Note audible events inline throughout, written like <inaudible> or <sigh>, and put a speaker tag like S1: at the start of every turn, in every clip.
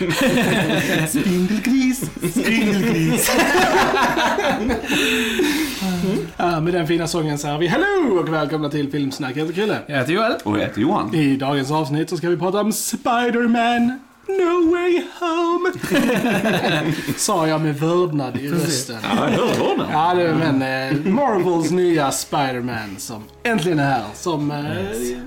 S1: <laughs> Spindelgris, spindelgris. ja, <laughs> med den fina sången säger vi hello och välkomna till Filmsnack. Jag heter Chrille.
S2: Jag heter Joel.
S3: Och jag heter Johan.
S1: I dagens avsnitt så ska vi prata om Spider-Man No Way Home. <laughs> Sa jag med vördnad i rösten.
S3: Ja, jag hörde honom.
S1: Ja, det, men eh, Marvels nya Spider-Man som äntligen är här. Som eh,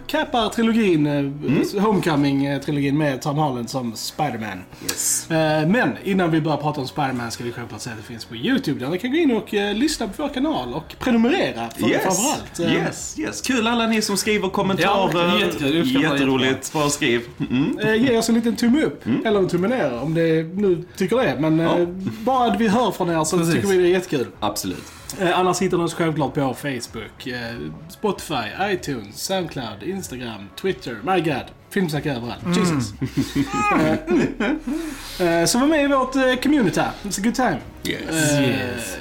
S1: cappar trilogin, eh, Homecoming-trilogin med Tom Holland som Spider-Man.
S3: Yes.
S1: Eh, men innan vi börjar prata om Spider-Man ska vi självklart säga att det finns på YouTube där ni kan gå in och lyssna på vår kanal och prenumerera för,
S3: Yes.
S1: framförallt.
S3: Yes, yes. Kul alla ni som skriver kommentarer.
S2: Ja, jättekul.
S3: Jätteroligt. Bara skriv. Mm.
S1: Ge oss en liten tumme upp, eller en tumme ner om det nu tycker det. Men eh,
S3: Ja.
S1: bara att vi hör från er så
S2: Precis.
S1: tycker vi det är jättekul.
S3: Absolut.
S1: Eh, annars hittar ni oss självklart på Facebook, eh, Spotify, iTunes, Soundcloud, Instagram, Twitter, my god. Filmsnack överallt.
S2: Mm.
S1: Jesus. <laughs> Eh, eh, så var med i vårt eh, community. It's a good time.
S3: Yes.
S1: Eh,
S2: Yes.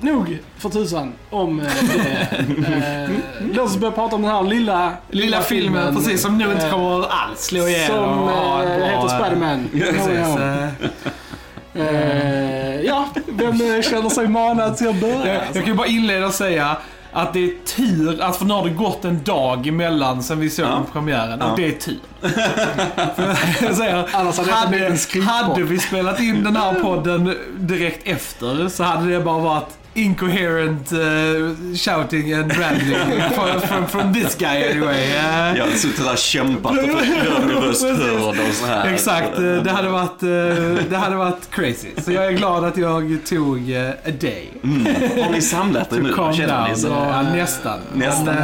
S1: Nog för tusan om eh, det. Eh, låt oss börja prata om den här lilla,
S2: Lilla filmen, precis, som nu inte
S1: eh,
S2: kommer alls slå igenom.
S1: Som
S2: och
S1: eh, heter Spiderman.
S3: Ja,
S2: eh,
S1: Eh, vem eh, känner sig manad till att börja?
S2: Jag, jag kan ju bara inleda och säga att det är tur, att för nu har det gått en dag emellan sen vi såg
S3: Ja.
S2: premiären.
S3: Ja.
S2: Och det är tur. <laughs> Säger,
S1: Annars hade det
S2: hade, hade vi spelat in den här podden direkt efter så hade det bara varit incoherent uh, shouting and branding from, from, from this guy anyway. Eh,
S3: Jag har suttit där och kämpat och fått <laughs> hörd och så här.
S2: Exakt, eh, det hade, varit, det hade varit crazy. Så jag är glad att jag tog a day.
S3: Mm. Har ni samlat er nu? Känner ni så?
S2: Ja, nästan.
S3: Nästan.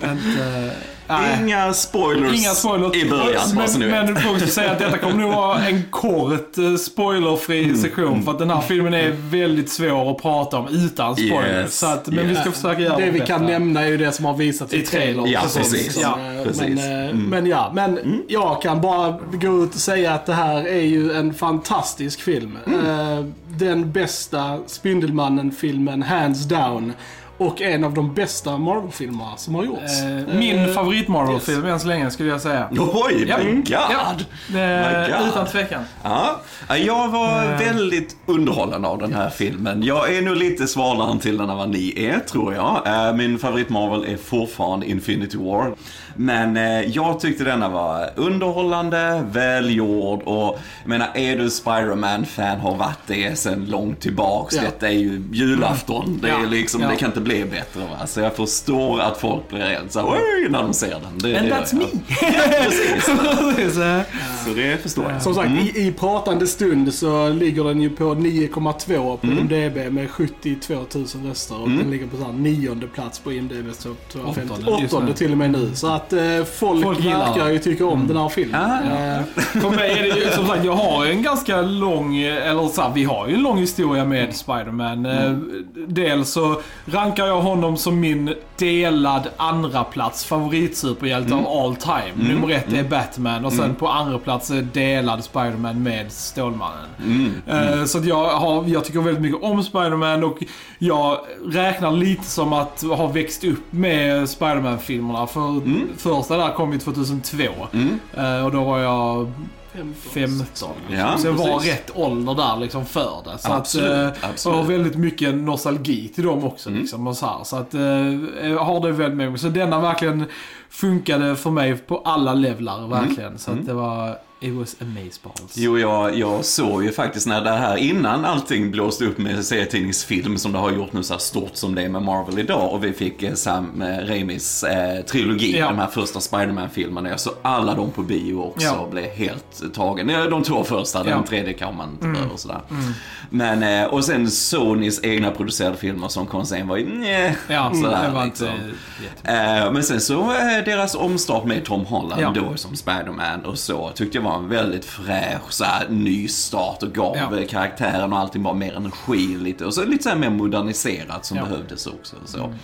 S2: Men, inte, nej.
S3: Inga spoilers,
S2: Inga spoilers.
S3: i början, så
S2: men,
S3: vet.
S2: men folk ska säga att detta kommer nog vara en kort eh, spoilerfri
S3: Mm.
S2: sektion. För att den här filmen är väldigt svår att prata om utan spoilers.
S3: Yes,
S2: Så att, men vi
S3: yes.
S2: ska försöka göra
S1: Det vi
S2: vårt
S1: kan nämna är ju det som har visats i
S2: I trailern.
S3: Ja,
S1: Precis.
S3: precis.
S1: Ja, men,
S3: precis.
S1: eh,
S3: Mm.
S1: men ja, men jag kan bara gå ut och säga att det här är ju en fantastisk film.
S3: Mm.
S1: Eh, Den bästa Spindelmannen-filmen, hands down. Och en av de bästa Marvel-filmerna som har gjorts.
S2: Eh, Min
S1: Eh,
S2: favorit Marvel-film än så länge skulle jag säga.
S3: Oj,
S2: Ja.
S3: my god!
S2: Ja.
S3: My God.
S2: utan tvekan.
S3: Ja, jag var
S2: Eh.
S3: väldigt underhållen av den här filmen. Jag är nog lite svalare till den än vad ni är, tror jag. Eh, Min favorit Marvel är fortfarande Infinity War. Men eh, jag tyckte denna var underhållande, välgjord och jag menar, är du Spider-Man-fan har varit det sen långt tillbaks.
S1: Ja.
S3: Detta är ju julafton. Det, är
S2: Ja.
S3: liksom, det kan inte bli bättre. Va? Så jag förstår att folk blir helt så här, "Oj", när de ser den. Det,
S2: And
S3: det
S2: that's me. <laughs>
S3: Precis. <laughs>
S2: Eh.
S3: Så det förstår jag.
S1: Som sagt, i, i pratande stund så ligger den ju på 9,2 på
S3: Mm.
S1: IMDB med 72 000 röster. Och den ligger på så här nionde plats på IMDB, så
S2: Åttonde,
S1: 58
S2: just det.
S1: till och med nu. Så att eh, folk,
S2: Folk gillar
S1: verkar ju tycka om den här filmen.
S3: Ah, ja.
S1: Eh, <laughs>
S2: För mig är det ju som sagt, jag har ju en ganska lång, eller så här, vi har ju en lång historia med Spider-Man. Eh, Dels så rankar jag honom som min delad andra plats favoritsuperhjälte av all time. Nummer ett är Batman och sen på andra plats är delad Spider-Man med Stålmannen. Eh, Så jag, har, jag tycker väldigt mycket om Spider-Man och jag räknar lite som att ha växt upp med Spider-Man-filmerna. För första där kom ju 2002. Eh, Och då var jag 15.
S3: Ja,
S2: så jag var
S3: precis.
S2: rätt ålder där liksom för det. Så
S3: Absolut,
S2: att, eh,
S3: absolut.
S2: Jag har väldigt mycket nostalgi till dem också.
S3: Mm.
S2: Liksom, så här. så att, eh, har det väldigt med mig. Så denna verkligen funkade för mig på alla levlar, verkligen. Så att det var, it was amazeballs.
S3: Jo, jag, jag såg ju faktiskt när det här, innan allting blåste upp med serietidningsfilm som det har gjort nu så här stort som det är med Marvel idag och vi fick eh, Sam eh, Raimis eh, trilogi,
S2: Ja.
S3: de här första Spider-Man-filmerna. Jag såg alla dem på bio också
S2: Ja.
S3: och blev helt tagen. De två första, den
S2: Ja.
S3: tredje kan man inte mm. och sådär. Men, eh, och sen Sonys egna producerade filmer som kom sen var ju nja,
S2: Ja,
S3: sådär,
S2: det var
S3: liksom.
S2: inte jätte...
S3: Eh, Men sen så eh, deras omstart med Tom Holland
S2: Ja.
S3: då som Spider-Man och så tyckte jag var en väldigt fräsch så här, ny start och gav
S2: Ja.
S3: eh, karaktären och allting bara mer energi lite och så lite så här mer moderniserat som
S2: Ja.
S3: behövdes också. Så.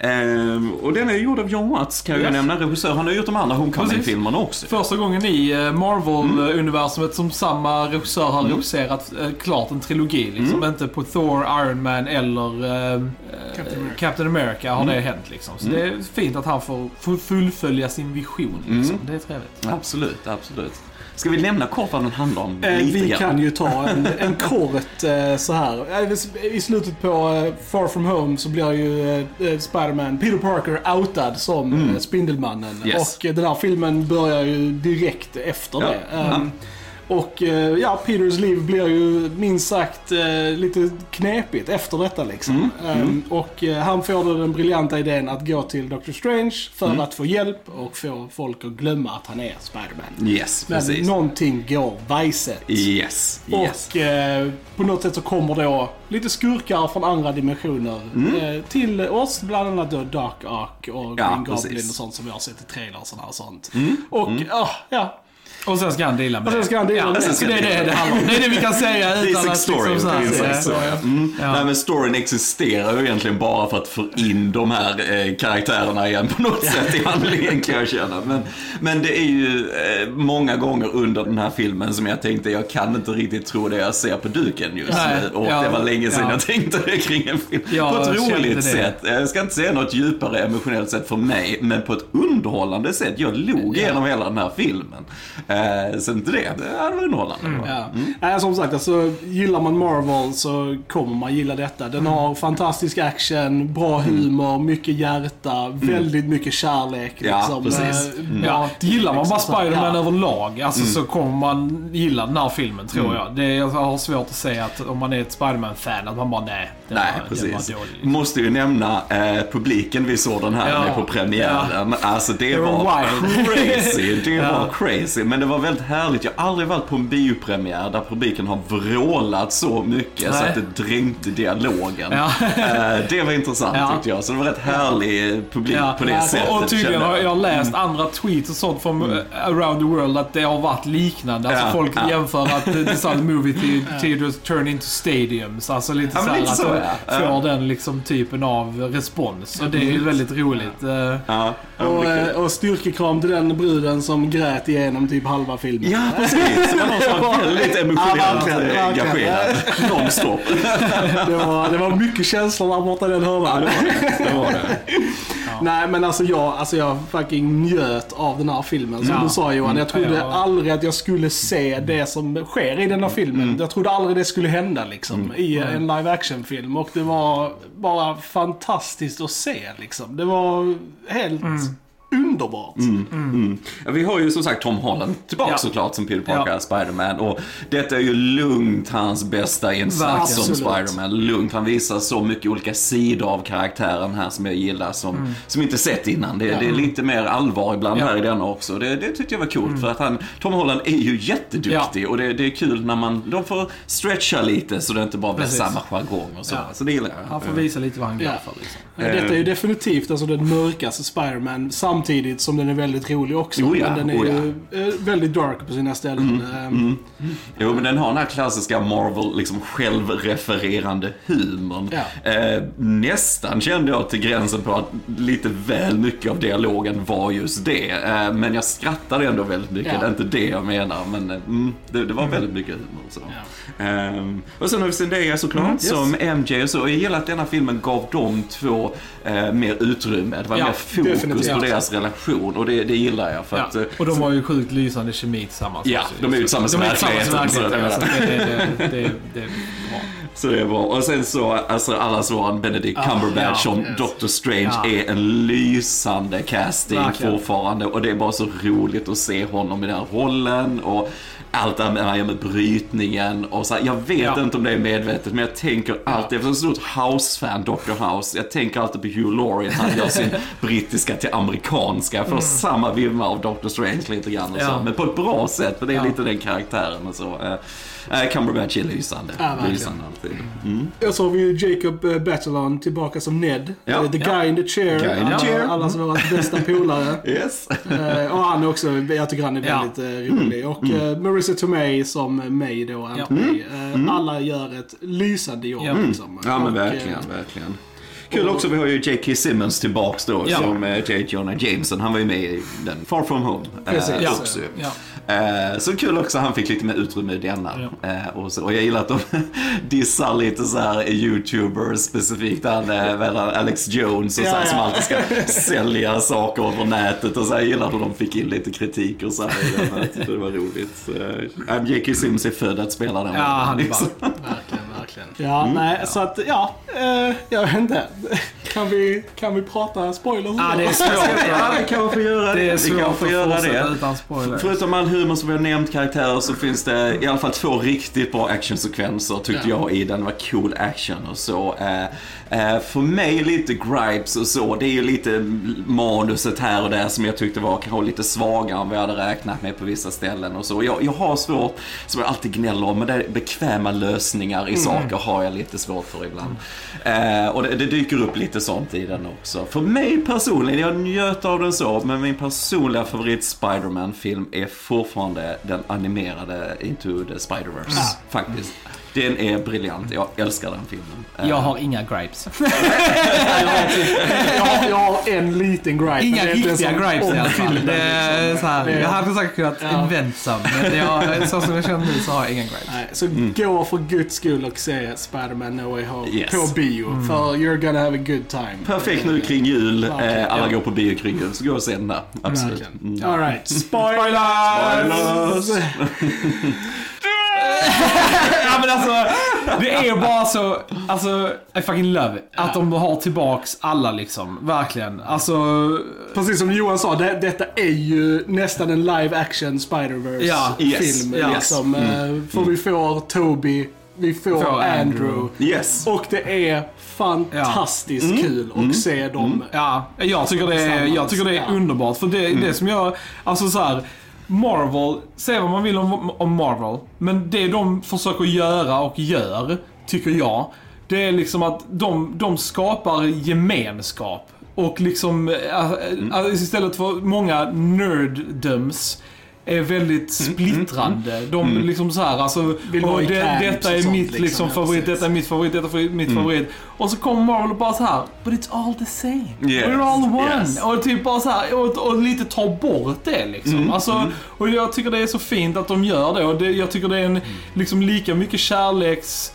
S3: Ehm, och den är gjord av John Watts, kan jag ju
S2: Yes.
S3: nämna. Regissör. Han har gjort de andra Homecoming-filmerna också.
S2: Första gången i eh, Marvel-universumet som samma regissör har
S3: Mm.
S2: regisserat eh, klart en trilogi. Liksom. Inte på Thor, Iron Man eller eh,
S1: Captain America.
S2: Captain America har
S3: Mm.
S2: det hänt. Liksom. Så det är fint att han får, får fullfölja sin vision. Liksom.
S3: Mm.
S2: Det är trevligt.
S3: Absolut, absolut. Ska vi nämna kort vad den handlar om?
S1: Eh, vi
S3: grann?
S1: kan ju ta <laughs> en, en kort eh, så här. Eh, I slutet på eh, Far From Home så blir ju eh, eh, Spider-Man, Peter Parker, outad som mm. Spindelmannen.
S3: Yes.
S1: Och den här filmen börjar ju direkt efter
S3: Ja.
S1: det. Ehm, Och eh, ja, Peters liv blir ju minst sagt eh, lite knepigt efter detta liksom.
S3: Mm,
S1: Ehm, Och eh, han får då den briljanta idén att gå till Doctor Strange för
S3: Mm.
S1: att få hjälp och få folk att glömma att han är Spider-Man.
S3: Yes,
S1: Men
S3: precis.
S1: någonting går vajset.
S3: Yes, yes.
S1: Och på något sätt så kommer då lite skurkar från andra dimensioner eh, till oss. Bland annat då Dark Ark och
S3: Ja,
S1: Green Goblin
S3: precis. Mm.
S1: och sånt som vi har sett i trailers och sånt. Och ah, ja,
S2: Och sen ska han deala med
S1: Och sen
S2: det.
S1: ska han deala
S2: ja,
S1: med det.
S2: Så det är det det handlar om. Det är det vi kan säga utan
S3: Basic
S2: att
S3: story.
S2: liksom så här,
S3: Basic
S2: eh,
S3: story. Mm.
S2: Ja.
S3: Nej, men storyn existerar ju egentligen bara för att få in de här eh, karaktärerna igen på något sätt i handlingen kan jag känna. Men, men det är ju eh, många gånger under den här filmen som jag tänkte jag kan inte riktigt tro det jag ser på duken just
S2: Nej,
S3: nu. Och
S2: ja,
S3: det var länge sedan
S2: ja.
S3: jag tänkte det kring en film.
S2: Ja,
S3: på ett roligt
S2: det.
S3: sätt. Jag ska inte säga något djupare emotionellt sätt för mig, men på ett underhållande sätt. Jag log
S2: Ja.
S3: igenom hela den här filmen. Eh, så inte det, det var underhållande.
S1: Ja. Nej, som sagt, alltså, gillar man Marvel så kommer man gilla detta. Den har fantastisk action, bra humor, mycket hjärta, väldigt mycket kärlek.
S3: Ja,
S1: Liksom.
S3: precis.
S1: Eh,
S2: Ja, gillar man bara. Spider-Man
S1: Ja.
S2: överlag alltså, så kommer man gilla den här filmen tror
S3: Mm.
S2: jag. Det är, jag har svårt att säga att om man är ett Spider-Man-fan att man bara nej,
S3: Nej,
S2: var,
S3: precis.
S2: dålig.
S3: Måste ju nämna eh, publiken vi såg den här
S2: Ja.
S3: med på premiären. Alltså det,
S2: Det var
S3: var
S2: wild.
S3: crazy. <laughs> Det
S2: Ja.
S3: var crazy. Men det var väldigt härligt. Jag har aldrig varit på en biopremiär där publiken har vrålat så mycket så
S2: Nej.
S3: att det dränkte dialogen.
S2: Ja.
S3: Eh, det var intressant
S2: Ja.
S3: tyckte jag. Så det var rätt härlig publik
S2: Ja,
S3: på det sättet.
S2: och, tydligen har
S3: jag.
S2: jag läst andra tweets och sånt från eh, around the world att det har varit liknande. Alltså
S3: Ja,
S2: folk
S3: ja.
S2: jämför att det är så här movie <laughs> the- theaters turn into stadiums. Alltså lite
S3: Ja,
S2: så
S3: men
S2: här
S3: lite
S2: att
S3: så,
S2: de
S3: ja.
S2: får
S3: Ja.
S2: den liksom typen av respons. Och det är ju väldigt roligt.
S3: Ja, ja,
S1: Och, eh, och styrkekram till den bruden som grät igenom typ halva filmen.
S3: Ja, precis. Det var någon som var väldigt
S1: Ja,
S3: emotionellt
S1: verkligen.
S3: engagerad. Nonstop.
S1: Det, var, det var mycket känslor där borta i den hörnan.
S3: Det var det. <laughs>
S1: Nej men alltså jag, alltså jag fucking njöt av den här filmen. Som
S2: Ja.
S1: du sa Johan, jag trodde
S2: Ja.
S1: aldrig att jag skulle se det som sker i den här filmen. Jag trodde aldrig det skulle hända liksom i en live action film. Och det var bara fantastiskt att se liksom. Det var helt underbart.
S3: Mm. Ja, vi har ju som sagt Tom Holland tillbaka
S2: Ja.
S3: såklart som Peter Parker,
S2: Ja.
S3: Spiderman. Och detta är ju lugnt hans bästa insats som. Spiderman. Lugnt. Han visar så mycket olika sidor av karaktären här som jag gillar som, som inte sett innan. Det, det är lite mer allvar ibland
S2: Ja.
S3: här i denna också. Det, det tyckte jag var coolt för att han, Tom Holland är ju jätteduktig och det, det är kul när man, de får stretcha lite så det inte bara blir
S2: Precis.
S3: samma jargong och så.
S2: Ja.
S3: Så det gillar jag.
S2: han får visa lite vad han går
S1: Ja.
S2: för. Liksom.
S1: Ja, Detta är ju definitivt alltså den mörkaste Spider-Man samtidigt som den är väldigt rolig också.
S3: Oh ja,
S1: Men den är
S3: oh ja.
S1: ju eh, väldigt dark på sina ställen. Ehm,
S3: Jo, men den har den här klassiska Marvel, liksom självrefererande humorn.
S1: Ja.
S3: Eh, nästan kände jag till gränsen på att lite väl mycket av dialogen var just det. Eh, men jag skrattade ändå väldigt mycket,
S1: Ja.
S3: det är inte det jag menar. Men eh, mm, det, det var väldigt mycket humor. Så. Ehm, och sen har vi Zendaya såklart,
S2: Mm, yes.
S3: som MJ och så. Jag gillar att denna filmen gav de två eh, mer utrymme. Det var mer fokus
S1: definitivt.
S3: på deras relation och det, det gillar jag. För
S2: Ja.
S3: att, eh,
S2: Och de har ju sjukt lysande kemi tillsammans
S3: Ja,
S2: också.
S3: de är ju tillsammans i verkligheten, så
S2: verkligheten.
S3: jag
S2: Så det, det, det, det är bra.
S3: Så det är bra. Och sen så, alltså allas våran Benedict Cumberbatch
S2: ja,
S3: som
S1: yes.
S3: Doctor Strange
S2: Ja.
S3: är en lysande casting
S2: Verkligen.
S3: fortfarande. Och det är bara så roligt att se honom i den här rollen. Och allt det här med brytningen och så här, Jag vet
S2: Ja.
S3: inte om det är medvetet men jag tänker alltid, eftersom jag är så stort House-fan, Dr. House, jag tänker alltid på Hugh Laurie han gör sin <laughs> brittiska till amerikanska. Jag får samma vibbar av Doctor Strange lite grann och så.
S2: Mm. Ja.
S3: Men på ett bra sätt, för det är
S2: Ja.
S3: lite den karaktären och så. Eh, eh, Cumberbatch är lysande.
S1: Ja,
S3: lysande alltid. Mm.
S1: Och så har vi ju Jacob eh, Batalon tillbaka som Ned.
S3: Ja.
S1: The guy in the chair.
S3: Guy in the chair.
S1: Allas <laughs> våra bästa polare.
S3: Yes.
S1: Och han är också, jag tycker han är
S2: Ja.
S1: väldigt rolig. Och eh, Marissa Tomei som May då,
S2: Ja.
S1: May. Eh, Alla gör ett lysande jobb
S2: Ja.
S1: liksom.
S3: Ja men
S1: Och,
S3: verkligen,
S1: eh,
S3: verkligen. Kul också, vi har ju J.K. Simmons tillbaks då
S2: Ja.
S3: som eh, J. Jonah Jameson. Han var ju med i den Far From Home. eh,
S1: Precis.
S2: Ja.
S3: också.
S2: Ja.
S3: Eh, så kul också, han fick lite mer utrymme i denna. Eh, och, så, och jag gillar att de <laughs> dissar lite så här YouTubers, specifikt han, eh, Alex Jones och så här,
S1: Ja, ja.
S3: som alltid ska sälja saker över nätet. Och så här, jag gillar hur de fick in lite kritik och så här. Jag det var roligt. Uh, J.K. Sims är född att spela den.
S2: Ja, han är
S3: Liksom. <laughs>
S1: Verkligen, verkligen. Ja, nej, så att ja, eh, jag vet inte. Kan vi, kan vi prata spoilers?
S2: Ja, det är <laughs> svårt.
S3: Ja, vi kan få göra det.
S2: Det är
S3: vi kan
S2: svårt
S3: få
S2: att
S3: göra
S2: fortsätta
S3: det.
S2: utan spoiler.
S3: Förutom all humor som vi har nämnt, karaktärer, så finns det i alla fall två riktigt bra actionsekvenser tyckte
S1: Ja.
S3: jag i den. Var cool action och så. Eh, eh, för mig lite gripes och så. Det är ju lite manuset här och där som jag tyckte var kanske lite svagare än vad jag hade räknat med på vissa ställen och så. Jag, jag har svårt, som jag alltid gnäller om, men det är bekväma lösningar i saker har jag lite svårt för ibland. Eh, och det, det dyker upp lite sånt i den också. För mig personligen, jag njöt av den så, men min personliga favorit Spider-Man-film är fortfarande den animerade Into the Spider-Verse. Faktiskt. Den är briljant, jag älskar den filmen.
S2: Jag har inga gripes. <laughs>
S1: Jag har, jag har en liten gripe.
S2: Inga riktiga gripes i alla fall. Det är
S1: liksom.
S2: så här, jag hade säkert kunnat
S1: Ja.
S2: invent some, men jag, så som jag känner nu så har jag inga gripes.
S1: Nej, så gå för guds skull och se Spider-Man No Way Home
S3: Yes.
S1: på bio. För you're gonna have a good time.
S3: Perfekt nu kring jul,
S1: Verkligen,
S3: eh, alla
S1: ja.
S3: går på bio kring jul, så gå och se den där. Absolut.
S1: Verkligen. All right. Spoilers! <laughs>
S2: ja men alltså, det är bara så, alltså, I fucking love it. Att de har tillbaks alla liksom, verkligen. Alltså,
S1: Precis som Johan sa, det, detta är ju nästan en live action Spider-Verse
S2: Ja.
S3: Yes.
S1: film.
S2: Ja.
S1: Liksom. Eh, För vi får Toby, vi får,
S2: Får
S1: Andrew.
S2: Andrew.
S3: Yes.
S1: Och det är fantastiskt kul att se dem.
S2: ja, jag tycker det är, jag tycker det är
S1: Ja.
S2: underbart. För det, det som jag, alltså så här. Marvel, säg vad man vill om, om Marvel, men det de försöker göra och gör, tycker jag, det är liksom att de, de skapar gemenskap. Och liksom, äh, äh, istället för många nerddöms är väldigt splittrande. De liksom så här, alltså,
S1: Vill
S2: och det, detta är
S1: sånt,
S2: mitt
S1: liksom.
S2: liksom, favorit, detta är mitt favorit, detta är mitt favorit. Och så kommer Marvel och bara så här, but it's all the same.
S3: Yes,
S2: We're all one.
S3: yes.
S2: Och typ bara så här, och, och lite ta bort det liksom. Alltså, Och jag tycker det är så fint att de gör det. Och det, jag tycker det är en liksom lika mycket kärleks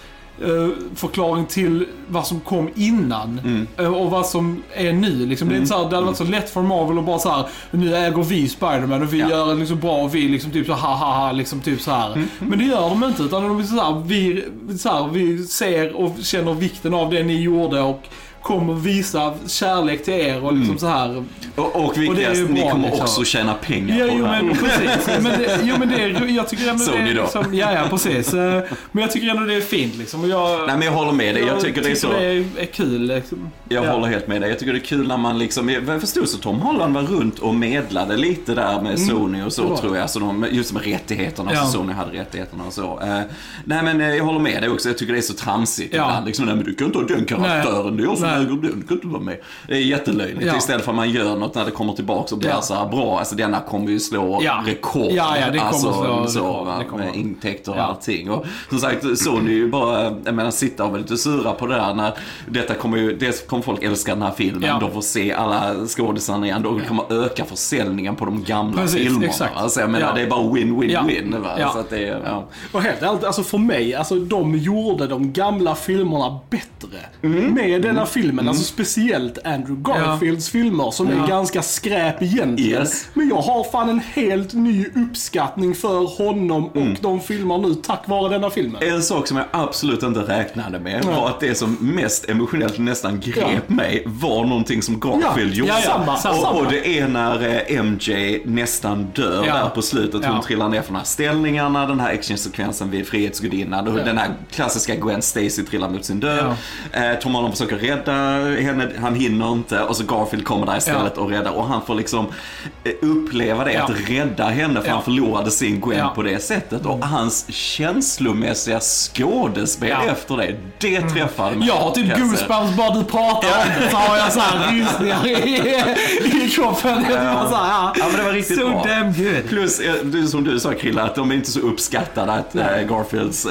S2: förklaring till vad som kom innan eh, och vad som är nu. Liksom. Det, är inte så här, det hade varit så lätt för Marvel att bara så här, nu äger vi Spider-Man och vi
S3: Ja.
S2: gör det liksom bra och vi liksom typ så ha ha ha liksom typ så här. Men det gör de inte utan de är så här, vi, så här, vi ser och känner vikten av det ni gjorde och kommer visa kärlek till er och liksom så här.
S3: Och, och
S2: Och
S3: viktigast, ni
S2: bra,
S3: kommer
S2: liksom.
S3: också tjäna pengar
S2: Ja,
S3: på
S2: jo
S3: det här.
S2: men precis. Men det, <laughs> jo men det är, jag tycker ändå
S3: Såg
S2: det
S3: ni
S2: är liksom, ja, ja precis. Eh, Men jag tycker ändå det är fint liksom. Och jag,
S3: Nej men jag håller med dig, jag tycker det är så.
S2: det är, kul liksom.
S3: Jag
S2: Ja.
S3: håller helt med dig. Jag tycker det är kul när man liksom, jag förstod så Tom Holland var runt och medlade lite där med Sony och så
S1: var
S3: tror jag. Så de, just med rättigheterna,
S2: Ja.
S3: så Sony hade rättigheterna och så. Eh, nej men eh, jag håller med dig också, jag tycker det är så tramsigt
S2: Ja.
S3: ibland. Liksom, nej men du kan inte ha den karaktären, det är jag som Den, du kan inte vara med. Det är jättelöjligt.
S2: Ja.
S3: Istället för att man gör något när det kommer tillbaka och blir
S2: Ja.
S3: så här bra. Alltså denna kommer ju slå
S2: Ja.
S3: rekord.
S2: Ja, ja, det kommer
S3: alltså,
S2: slå
S3: så,
S2: rekord.
S3: va,
S2: Det kommer.
S3: med intäkter och
S2: Ja.
S3: allting. Och som sagt, Sony är ju bara, jag menar, sitta och vara lite sura på det där när detta kommer ju, dels kommer folk älska den här filmen,
S2: Ja.
S3: de får se alla skådisarna igen, då kommer öka försäljningen på de gamla
S2: Precis,
S3: filmerna.
S2: exakt.
S3: Alltså jag menar,
S2: Ja.
S3: det är bara win, win,
S2: Ja.
S3: win. Så att det ja.
S1: Och helt ärligt, alltså för mig, alltså de gjorde de gamla filmerna bättre. Med denna filmen, alltså speciellt Andrew Garfields filmer som är ganska skräp egentligen.
S3: Yes.
S1: Men jag har fan en helt ny uppskattning för honom och de filmer nu tack vare denna filmen.
S3: En sak som jag absolut inte räknade med var att det som mest emotionellt nästan grep mig var någonting som Garfield
S1: Ja,
S3: gjorde.
S1: ja, ja, samma,
S3: och,
S1: samma.
S3: och det är när eh, MJ nästan dör
S2: Ja.
S3: där på slutet. Hon
S2: Ja.
S3: trillar ner från de här ställningarna, den här actionsekvensen vid Frihetsgudinnan den här klassiska Gwen Stacy trillar mot sin död. Eh, Tom Holland försöker rädda henne, han hinner inte och så Garfield kommer där istället och räddar och han får liksom eh, uppleva det,
S2: Ja.
S3: att rädda henne för
S2: Ja.
S3: han förlorade sin Gwen
S2: Ja.
S3: på det sättet. Och hans känslomässiga skådespel
S2: Ja.
S3: efter det, det träffade mig.
S2: Jag har typ goosebumps bara du pratar om det. Så har jag såhär rysningar i, i kroppen. Det var så här, ja.
S3: Ja men det var riktigt
S2: so
S3: bra.
S2: damn good.
S3: Plus, eh, som du sa Krilla, att de är inte så uppskattade att äh, Garfields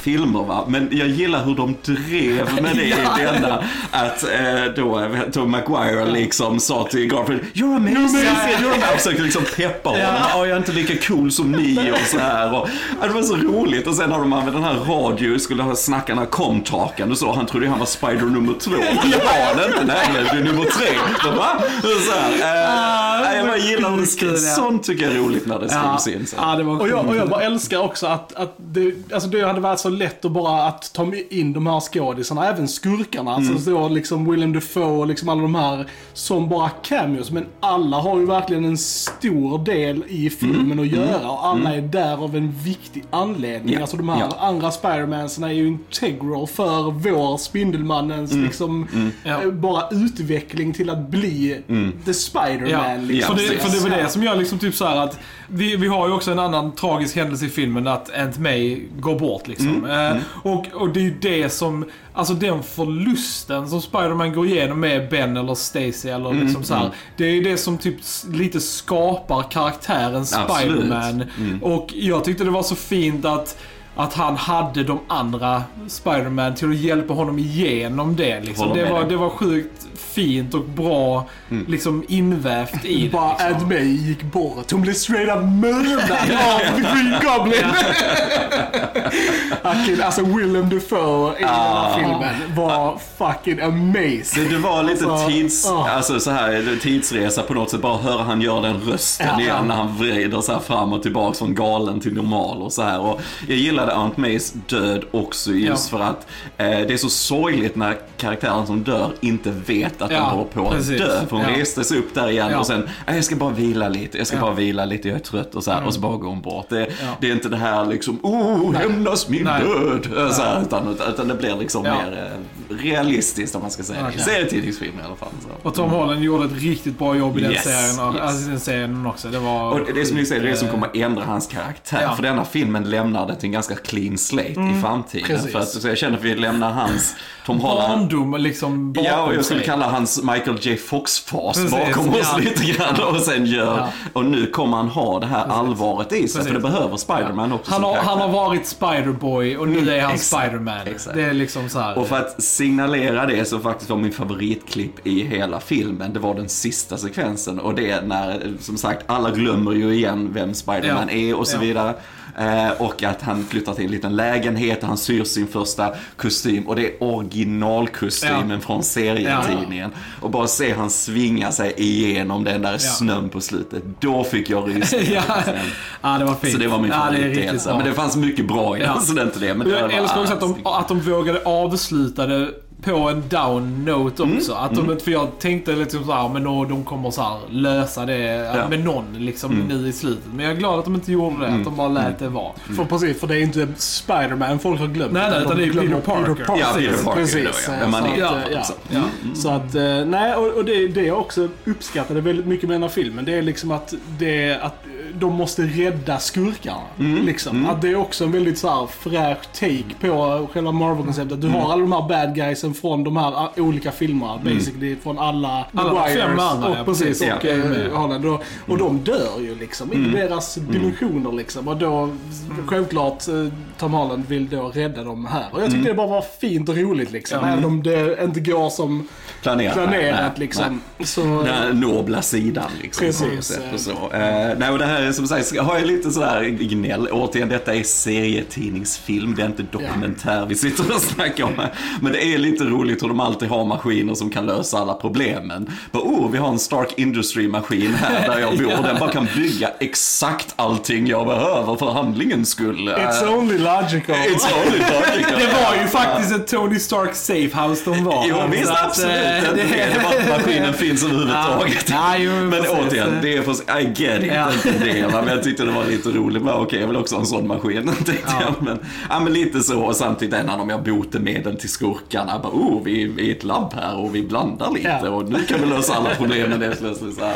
S3: filmer va. Men jag gillar hur de drev med det
S2: Ja.
S3: i denna. Att eh, då Tom Maguire liksom sa till Garfield You're amazing! You're amazing. Han försökte liksom peppa honom. Ja. jag är inte lika cool som ni och så här. Och, ja, det var så roligt. Och sen har de använt den här radio, skulle den här comtalken och så. Han trodde han var Spider nummer två. Det var han inte. Nej, det är nummer tre. Så, va? Så här, eh, jag bara gillar det. Sånt tycker jag är roligt när det skrivs in. Så.
S1: Ja, det var och, jag, och jag bara älskar också att, att det, alltså det hade varit så lätt att bara att ta in de här skådisarna, även skurkarna. Mm. Alltså så liksom Willem Dafoe och liksom alla de här som bara cameos. Men alla har ju verkligen en stor del i filmen mm. att göra mm. och alla mm. är där av en viktig anledning. Ja. Alltså de här ja. andra Spidermansen är ju integral för vår Spindelmannens mm. liksom mm. Ja. Eh, bara utveckling till att bli The Spiderman. Ja.
S2: Liksom. För, det, för det var det som gör liksom typ så att vi, vi har ju också en annan tragisk händelse i filmen att Aunt May går bort liksom. Mm. Eh, mm. och, och det är ju det som, alltså den förlusten som Spiderman går igenom med Ben eller Stacy eller mm. liksom så här, mm. Det är ju det som typ lite skapar karaktären Spiderman. Mm. Och jag tyckte det var så fint att att han hade de andra Spiderman till att hjälpa honom igenom det. Liksom. Det, var, det var sjukt fint och bra mm. liksom invävt i det.
S1: Bara liksom. Ed May gick bort. Hon blev straight up mördad av Green Goblin. <laughs> alltså Willem Dafoe i den här ah. filmen var fucking amazing.
S3: Det, det var lite alltså, tids, uh. alltså, så här, tidsresa på något sätt. Bara höra han göra den rösten ja, igen när han vrider så här fram och tillbaka från galen till normal och så här. Och jag gillade Aunt Mays död också just ja. för att eh, det är så sorgligt när karaktären som dör inte vet att ja, den håller på att dö. För hon ja. reste sig upp där igen ja. och sen, jag ska bara vila lite, jag ska bara vila lite, jag är trött och så här, mm. och så bara går hon bort. Det, det, är inte det här liksom, oh, hämnas min Nej. död. Så här, utan, utan det blir liksom mer eh, realistiskt om man ska säga okay. det. Serietidningsfilm i alla fall. Så.
S2: Och Tom Holland gjorde ett riktigt bra jobb i den yes, serien, yes. alltså, den serien också. Det var...
S3: Och det som ni säger, det är det som kommer att ändra hans karaktär. För denna filmen lämnar det till en ganska clean slate mm. i framtiden. Precis. För att, så jag känner att vi lämnar hans Tom Holland.
S2: Barndom liksom bakom
S3: Ja, och jag skulle kalla hans Michael J Fox-fas bakom oss ja. lite grann. Och sen gör, ja. och nu kommer han ha det här Precis. allvaret i sig. Precis. För det behöver Spiderman ja. också.
S2: Han har, han har varit Spiderboy och nu är han Spiderman. Det är liksom så här.
S3: Och för att signalera det så faktiskt var min favoritklipp i hela filmen, det var den sista sekvensen. Och det är när, som sagt, alla glömmer ju igen vem Spiderman är och så vidare. Och att han flyttar till en liten lägenhet och han syr sin första kostym. Och det är originalkostymen ja. från serietidningen. Och bara se han svinga sig igenom den där snön på slutet. Då fick jag rysningar. <laughs>
S2: ja. ja, det var fint.
S3: Så det var min favoritdel. Men det fanns mycket bra i den, så det är inte det. Men
S2: jag älskar också att de, att de vågade avsluta det på en down note mm. också. Mm. Att de, mm. För jag tänkte liksom såhär, men då, de kommer så här lösa det ja. med någon liksom mm. nu i slutet. Men jag är glad att de inte gjorde det, att de bara lät det vara.
S1: Mm. För precis, för det är inte Spiderman folk har glömt.
S2: Nej, nej, utan det är Peter Parker. Peter
S3: Parker. Ja, Peter Parker.
S1: Precis. Ja. Man är, ja, ja. Så att, eh, nej, och, och det, det jag också uppskattade väldigt mycket med den här filmen, det är liksom att det, att de måste rädda skurkarna. Mm. Liksom. Mm. Att det är också en väldigt så här fräsch take på själva Marvel-konceptet. Du mm. har alla de här bad guysen från de här olika filmerna. Mm. Basically från alla
S2: Alla fem andra,
S1: och, ja, precis. Och, ja. äh, Holland. Och, och de dör ju liksom i mm. deras mm. dimensioner liksom. Och då, självklart, eh, Tom Holland vill då rädda dem här. Och jag tyckte det bara var fint och roligt liksom. Även om det inte går som planerat. planerat nej, liksom.
S3: Nej. Så, Den nobla sidan liksom.
S1: Precis.
S3: Och så. Uh, nej, och det här är som sagt, har jag lite sådär gnäll. Återigen, detta är serietidningsfilm. Det är inte dokumentär ja. vi sitter och snackar om. Men det är lite roligt hur de alltid har maskiner som kan lösa alla problemen. Bara, oh, vi har en Stark Industry-maskin här där jag <laughs> bor. ja. Den bara kan bygga exakt allting jag behöver för handlingens skull.
S1: It's only logical.
S3: It's only logical. <laughs>
S2: det var ju faktiskt ett Tony Stark safehouse de var.
S3: Jo, visst, absolut. Äh, det, det att maskinen finns överhuvudtaget.
S2: Ja, jo,
S3: men precis. återigen, det är för, I get it. Ja. det, men jag tyckte det var lite roligt. okej, okay, jag vill också ha en sån maskin. <laughs> ja. jag. Men, ja, men lite så. Och samtidigt en av jag botemedel till skurkarna. Bara, oh, vi är i ett labb här och vi blandar lite. Ja. Och nu kan vi lösa alla problemen helt plötsligt. Så här.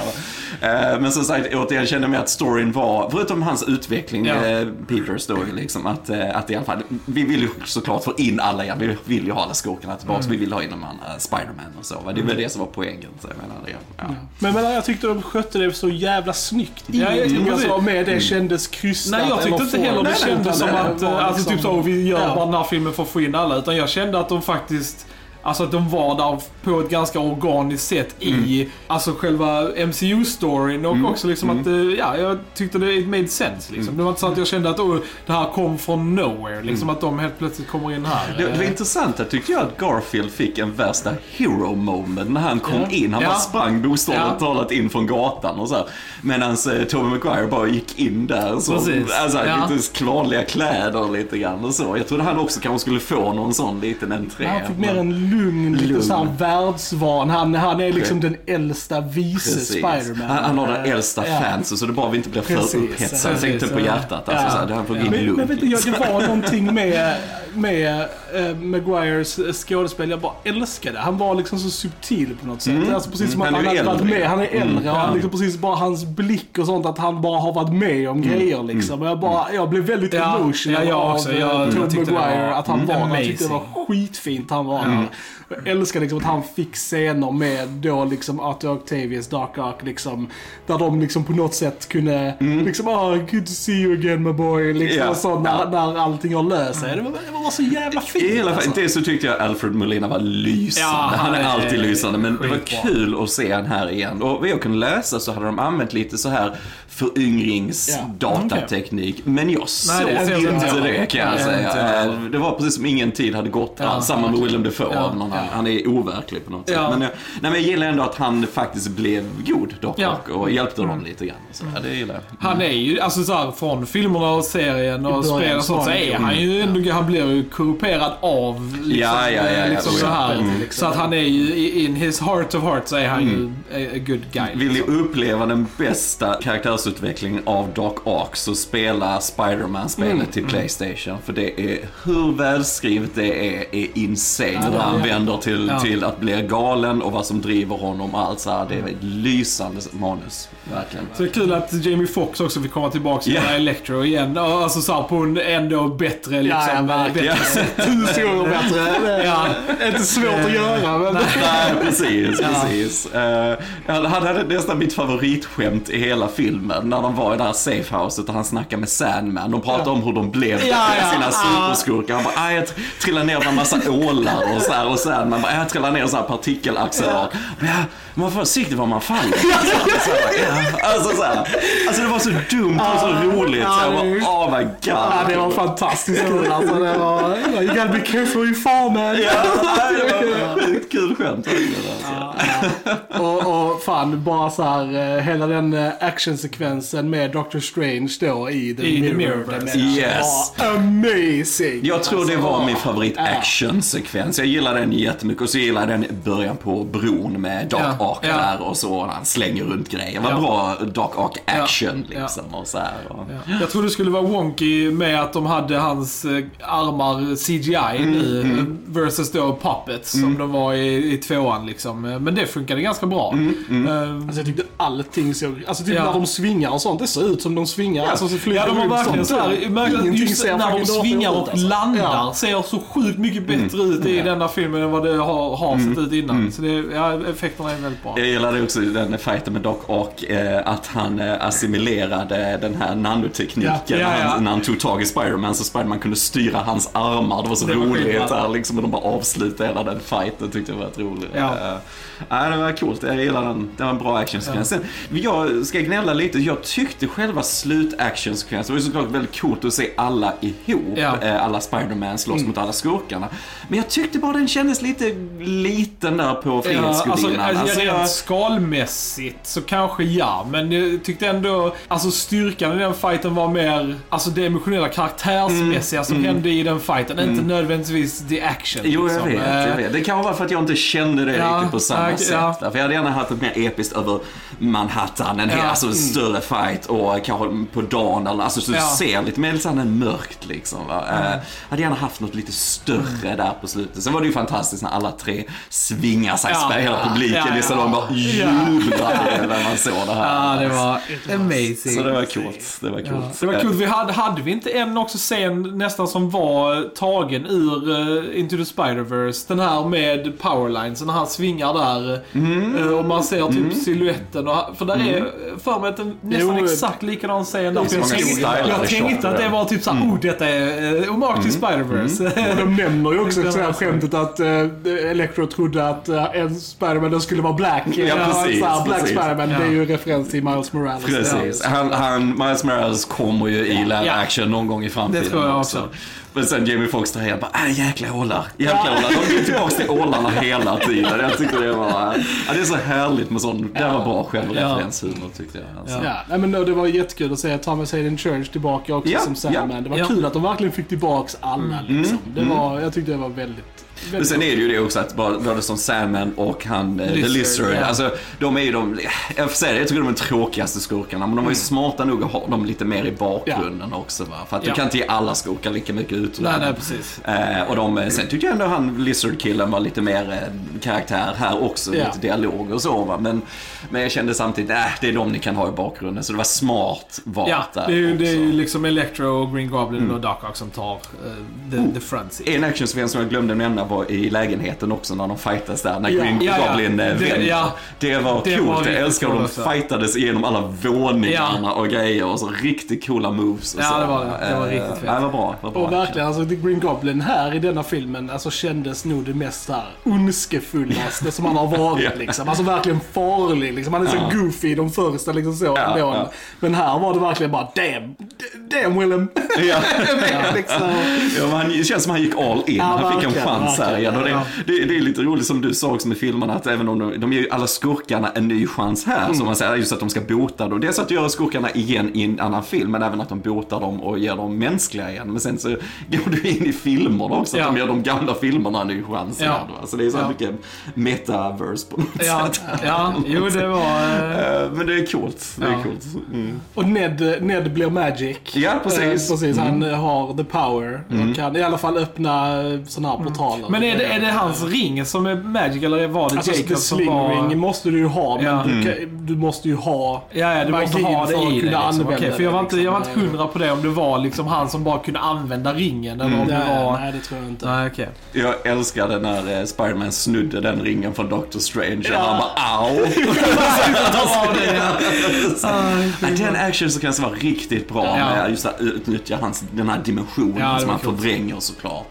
S3: Eh, men som sagt, återigen kände mig att storyn var, förutom hans utveckling, ja. Eh, Peters då, liksom, att, eh, att i alla fall, vi vill ju såklart få in alla igen. Vi vill ju ha alla skurkarna tillbaka. Mm. Vi vill ha in de andra Spiderman och så. Det är väl det som var poängen. Så jag menar, det, ja.
S1: Men, men jag tyckte de skötte det så jävla snyggt. Ja, jag, mm. alltså, med det kändes krystat.
S2: Nej, jag tyckte inte heller det kändes som att, alltså typ så, vi gör bara den här filmen för att få in alla. Utan jag kände att de faktiskt Alltså att de var där på ett ganska organiskt sätt i alltså själva MCU-storyn och också liksom att, eh, ja, jag tyckte det it made sense liksom. Det var inte så att jag kände att oh, det här kom från nowhere, liksom att de helt plötsligt kommer in här.
S3: Det, det var
S2: Eh,
S3: intressant, jag tyckte jag att Garfield fick en värsta hero moment när han kom
S2: Ja.
S3: in. Han
S2: Ja.
S3: bara sprang bokstavligt
S2: Ja.
S3: talat in från gatan och så här. Medan eh, Tobey Maguire bara gick in där så,
S2: Precis.
S3: alltså,
S2: Ja.
S3: lite kladliga kläder lite grann och så. Jag trodde han också kanske skulle få någon sån liten entré.
S1: Han fick mer en lugn, lite
S3: Lugn.
S1: såhär världsvan. Han, han är liksom den äldsta vice. Spiderman.
S3: Han, han har den
S1: Eh,
S3: äldsta
S1: ja.
S3: fansen så det bara vi inte blir för upphetsade. Jag tänkte på hjärtat. Alltså,
S1: Ja.
S3: så här, han får gå in
S1: Men, men vet du, jag, det var någonting med, med äh, Maguires skådespel jag bara älskade. Han var liksom så subtil på något sätt. Alltså precis som
S3: Mm.
S1: att
S3: Han är
S1: han hade varit med. Han är äldre och han liksom precis bara hans blick och sånt att han bara har varit med om grejer liksom. Och jag bara, jag blev väldigt
S2: Ja,
S1: emotional
S2: ja, jag
S1: av
S2: också.
S1: eh,
S2: Jag- det
S1: Maguire.
S2: var,
S1: att han
S2: mm,
S1: var, jag tyckte det var skitfint han var. Jag älskar liksom att han fick scener med då liksom Arthur Octavius Dark Ark liksom. Där de liksom på något sätt kunde liksom, ah, good to see you again my boy. Liksom och så när,
S3: Ja.
S1: när allting har löst sig. Det var, det var så jävla fint
S3: I alla fall,
S1: alltså.
S3: det så tyckte jag Alfred Molina var lysande.
S2: Ja,
S3: han är alltid lysande. Men det var kul att se han här igen. Och vad jag kunde läsa så hade de använt lite så här föryngrings
S1: Ja.
S3: datateknik. Men jag såg
S2: Nej, det jag
S3: inte
S2: inte.
S3: det kan jag säga.
S2: jag.
S3: Eh, Det var precis som ingen tid hade gått.
S2: Ja,
S3: Samma med. Willem Dafoe.
S2: Ja,
S3: av någon han, han är overklig på något sätt.
S2: Ja.
S3: Men, jag, nej, men jag gillar ändå att han faktiskt blev god, Doc
S2: Ja.
S3: Ock, och hjälpte dem lite grann. Så, ja, det gillar jag.
S2: Han är ju, alltså så här, från filmerna och serien och
S1: I början
S2: spel och
S1: så
S2: sånt så är
S1: ju-
S2: han ju ändå, han blir ju korrumperad av liksom,
S3: Ja, ja, ja, ja.
S2: liksom så här.
S1: Mm.
S2: Så att han är ju, i- in his heart of heart så är han ju a, a good guy.
S3: Vill ni
S2: liksom.
S3: uppleva den bästa karaktärsutvecklingen av Doc Ock så spela Spider-Man-spelet
S2: Mm.
S3: till Playstation. För det är, hur välskrivet det är, är insane. Hur han vänder till,
S2: Ja.
S3: till att bli galen och vad som driver honom och allt så här. Det är ett lysande manus. Verkligen.
S2: Så det är kul att Jamie Foxx också fick komma tillbaka
S3: Ja.
S2: göra Electro igen. Alltså så här, på en ändå bättre liksom.
S1: Ja, ja, verkligen.
S2: bättre <laughs>
S1: Tusen gånger bättre. Det är
S2: Ja.
S1: inte svårt att göra men...
S3: Nej, <laughs> precis, precis. Uh, han hade nästan mitt favoritskämt i hela filmen när de var i det här safehouset och han snackade med Sandman. De pratade om hur de blev
S2: Ja, ja.
S3: sina
S2: Ja.
S3: superskurkar. Han bara, "Aj, jag trillade ner bland massa ålar och så här. Och Sandman bara, "Aj, jag trillade ner så här partikelaccelerat. Ja, man får försiktig var man faller. <laughs> Så här, ja. Alltså så här. Alltså det var så dumt och så roligt. Så jag bara, oh my god.
S1: Ja, det var fantastiskt kul alltså. Det var... You gotta be careful you fall man.
S3: Ja, det var sjukt kul skämt. Alltså.
S1: Och, och fan, bara så här, eh, hela den eh, actionsekvensen med Doctor Strange då i The
S2: I The
S1: Mirror.
S2: Mirrorverse.
S3: Yes.
S1: var amazing.
S3: Jag tror det
S1: Alltså,
S3: var min
S1: ja.
S3: favorit actionsekvens. Jag gillar den jättemycket och så gillar jag den i början på bron med Doc
S2: Ja,
S3: Ock
S2: ja.
S3: där och så han slänger runt grejer. Vad
S2: Ja.
S3: bra Doc Ock action
S2: Ja,
S3: liksom och så här. Och...
S2: Jag trodde det skulle vara wonky med att de hade hans eh, armar CGI nu
S3: Mm,
S2: versus då puppets som de var i, i tvåan liksom. Eh, Men det funkade ganska bra.
S3: Mm,
S2: Eh,
S1: Alltså jag tyckte allting såg... Alltså typ
S2: Ja.
S1: när de svingar och sånt, det ser ut som de svingar. Alltså, så flyger
S2: Ja, de har verkligen såhär, just
S1: ser
S2: när de svingar och
S1: alltså.
S2: landar
S1: Ja.
S2: ser så sjukt mycket bättre ut i denna filmen än vad det har, har sett ut innan. Så det, ja, effekterna är väldigt.
S3: Jag gillade också den fighten med Doc Ock, eh, att han eh, assimilerade den här nanotekniken
S2: Ja, ja, ja.
S3: han, när han tog tag i Spiderman så Spiderman kunde styra hans armar. Det var så
S2: Det var
S3: roligt
S2: skitbra.
S3: där liksom. Och de bara avslutade hela den fighten tyckte jag var rätt roligt.
S2: Ja.
S3: Eh, det var coolt. Jag gillar den. Det var en bra actionsekvens. Sen, Jag ska gnälla lite. Jag tyckte själva slut-actionsekvensen, det var ju såklart väldigt coolt att se alla ihop.
S2: Ja.
S3: Eh, alla Spiderman slåss mot alla skurkarna. Men jag tyckte bara den kändes lite liten där på
S2: Ja,
S3: Frihetsgudinnan.
S2: alltså,
S3: Alltså,
S2: rent skalmässigt så kanske ja, men jag tyckte ändå, alltså styrkan i den fighten var mer, alltså det emotionella karaktärsmässiga som hände i den fighten, inte nödvändigtvis the action.
S3: Mm, Jo, jag
S2: liksom.
S3: vet, jag
S2: Eh,
S3: vet. Det kan vara för att jag inte kände det
S2: Ja,
S3: riktigt på samma
S2: ja,
S3: sätt.
S2: ja.
S3: För jag hade gärna haft ett mer episkt över Manhattan, en hel,
S2: Ja.
S3: alltså en större fight och kanske på dagen eller alltså så du
S2: Ja.
S3: ser lite mer så här mörkt liksom. Va? Eh, hade gärna haft något lite större där på slutet. Sen var det ju fantastiskt när alla tre svingar sig,
S2: ja.
S3: hela publiken
S2: Ja, ja.
S3: salongen bara jublade när man såg det här.
S2: Ja, det var amazing.
S3: Så det var coolt. Det var coolt.
S2: Det var
S3: Eh,
S2: kul. Vi hade, hade vi inte en också scen nästan som var tagen ur uh, Into the Spider-Verse Den här med powerlines, när han svingar där där. eh, Och man ser typ siluetten. Och, för där är för mig att det nästan
S1: Jo,
S2: exakt likadan scen där. Jag tänkte, jag tänkte att det var typ såhär, oh detta är uh, hommage till Spider-Verse.
S1: Och de nämner ju också <laughs>
S2: Det
S1: så här skämtet att uh, Electro trodde att uh, en Spiderman skulle vara Black.
S3: Ja, precis,
S1: här, Black
S3: precis.
S1: Spiderman,
S2: Ja.
S1: det är ju referens till Miles Morales.
S3: Precis. Han, han, Miles Morales kommer ju i live
S2: Ja.
S3: action någon gång i framtiden
S2: Det tror jag
S3: också.
S2: också.
S3: Men sen Jamie Foxx där jag bara, äh, jäkla ålar, jäkla ålar. De går tillbaka till ålarna hela tiden. Jag tyckte det var, ja, det är så härligt med sån, det var bra självreferenshumor tyckte jag. Alltså.
S1: Ja, men det var jättekul att se Thomas Hayden Church tillbaka också
S3: Ja,
S1: som Sandman.
S3: ja,
S1: Det var
S2: ja.
S1: kul att de verkligen fick tillbaks alla liksom. Det var, jag tyckte det var väldigt,
S3: Men sen är det ju det också att både som Sandman och han, eh, The
S2: Lizard,
S3: Lizard,
S2: ja.
S3: alltså de är ju de, jag får säga det, jag tycker de är de tråkigaste skurkarna. Men de var ju smarta nog att ha dem lite mer i bakgrunden också va. För att du
S2: Ja.
S3: kan inte ge alla skurkar lika mycket utrymme.
S2: nej, nej, precis.
S3: Eh, och de, sen tyckte jag ändå han Lizard-killen var lite mer eh, karaktär här också, lite dialog och så va. Men, men jag kände samtidigt, äh, det är de ni kan ha i bakgrunden. Så det var smart valt
S2: Ja,
S3: där
S2: det är, ju, det är ju liksom Electro och Green Goblin och Dark Ock som tar uh, the, the front seat.
S3: En actionsekvens som jag glömde nämna var i lägenheten också när de fightas där, när
S1: Ja.
S3: Green
S2: Ja, ja.
S3: Goblin eh,
S2: Det- ja.
S3: Det var
S2: Det
S3: coolt,
S2: var
S3: jag älskar hur de
S2: också.
S3: fightades igenom alla våningarna och grejer och så riktigt coola moves och
S2: Ja,
S3: så.
S2: det var det. Det var
S3: Eh,
S2: riktigt fett.
S3: Ja, det var bra. Det var bra
S1: Och verkligen, alltså Green Goblin här i denna filmen alltså, kändes nog det mest ondskefullaste som han har varit <laughs>
S3: Ja.
S1: liksom. Alltså verkligen farlig liksom. Han är så
S3: Ja.
S1: goofy i de första liksom så
S3: Ja, ja.
S1: Men här var det verkligen bara damn, damn Willem.
S3: Ja. <laughs>
S1: liksom.
S3: Ja, han, det känns som han gick all in.
S1: Ja,
S3: han fick en chans här igen. Och det,
S2: Ja.
S3: det, det är lite roligt som du sa också med filmerna, att även om de, de ger ju alla skurkarna en ny chans här,
S1: Mm.
S3: som man säger, just att de ska bota dem. Dels att göra skurkarna igen i en annan film, men även att de botar dem och ger dem mänskliga igen. Men sen så går du in i filmerna också, att
S2: Ja.
S3: de ger de gamla filmerna en ny chans
S2: Ja.
S3: Va? Så det är så här
S2: Ja.
S3: mycket metaverse på något
S2: Ja,
S3: sätt.
S2: ja, jo det var... eh,
S3: Eh, Men det är coolt. Det är coolt. Mm.
S1: Och Ned, Ned blir Magic.
S3: Ja, precis. Mm.
S1: Eh, precis. Han eh, har the power. Och kan i alla fall öppna sådana här portaler.
S2: Men är det, är det hans ring som är Magic eller var det
S1: Alltså,
S2: Jacob som
S1: sling
S2: var...
S1: ring måste du ju ha, men
S2: Ja.
S1: du, kan, du måste ju ha
S2: Ja, ja, du måste ha det i dig. Liksom.
S1: använda
S2: Okej, för jag var,
S1: det,
S2: inte, jag var
S1: liksom.
S2: inte hundra på det om det var liksom han som bara kunde använda ringen eller om det var...
S1: nej, det tror jag inte.
S2: Nej, okej.
S3: Jag älskade när eh, Spiderman snudde den ringen från Doctor Strange och
S1: Ja.
S3: han bara au. <laughs>
S2: Ja, <laughs> det är-
S3: Ja, den actionsekvensen var riktigt bra
S2: Ja.
S3: med just att utnyttja hans, den här dimensionen
S2: Ja, det
S3: som han förvränger såklart.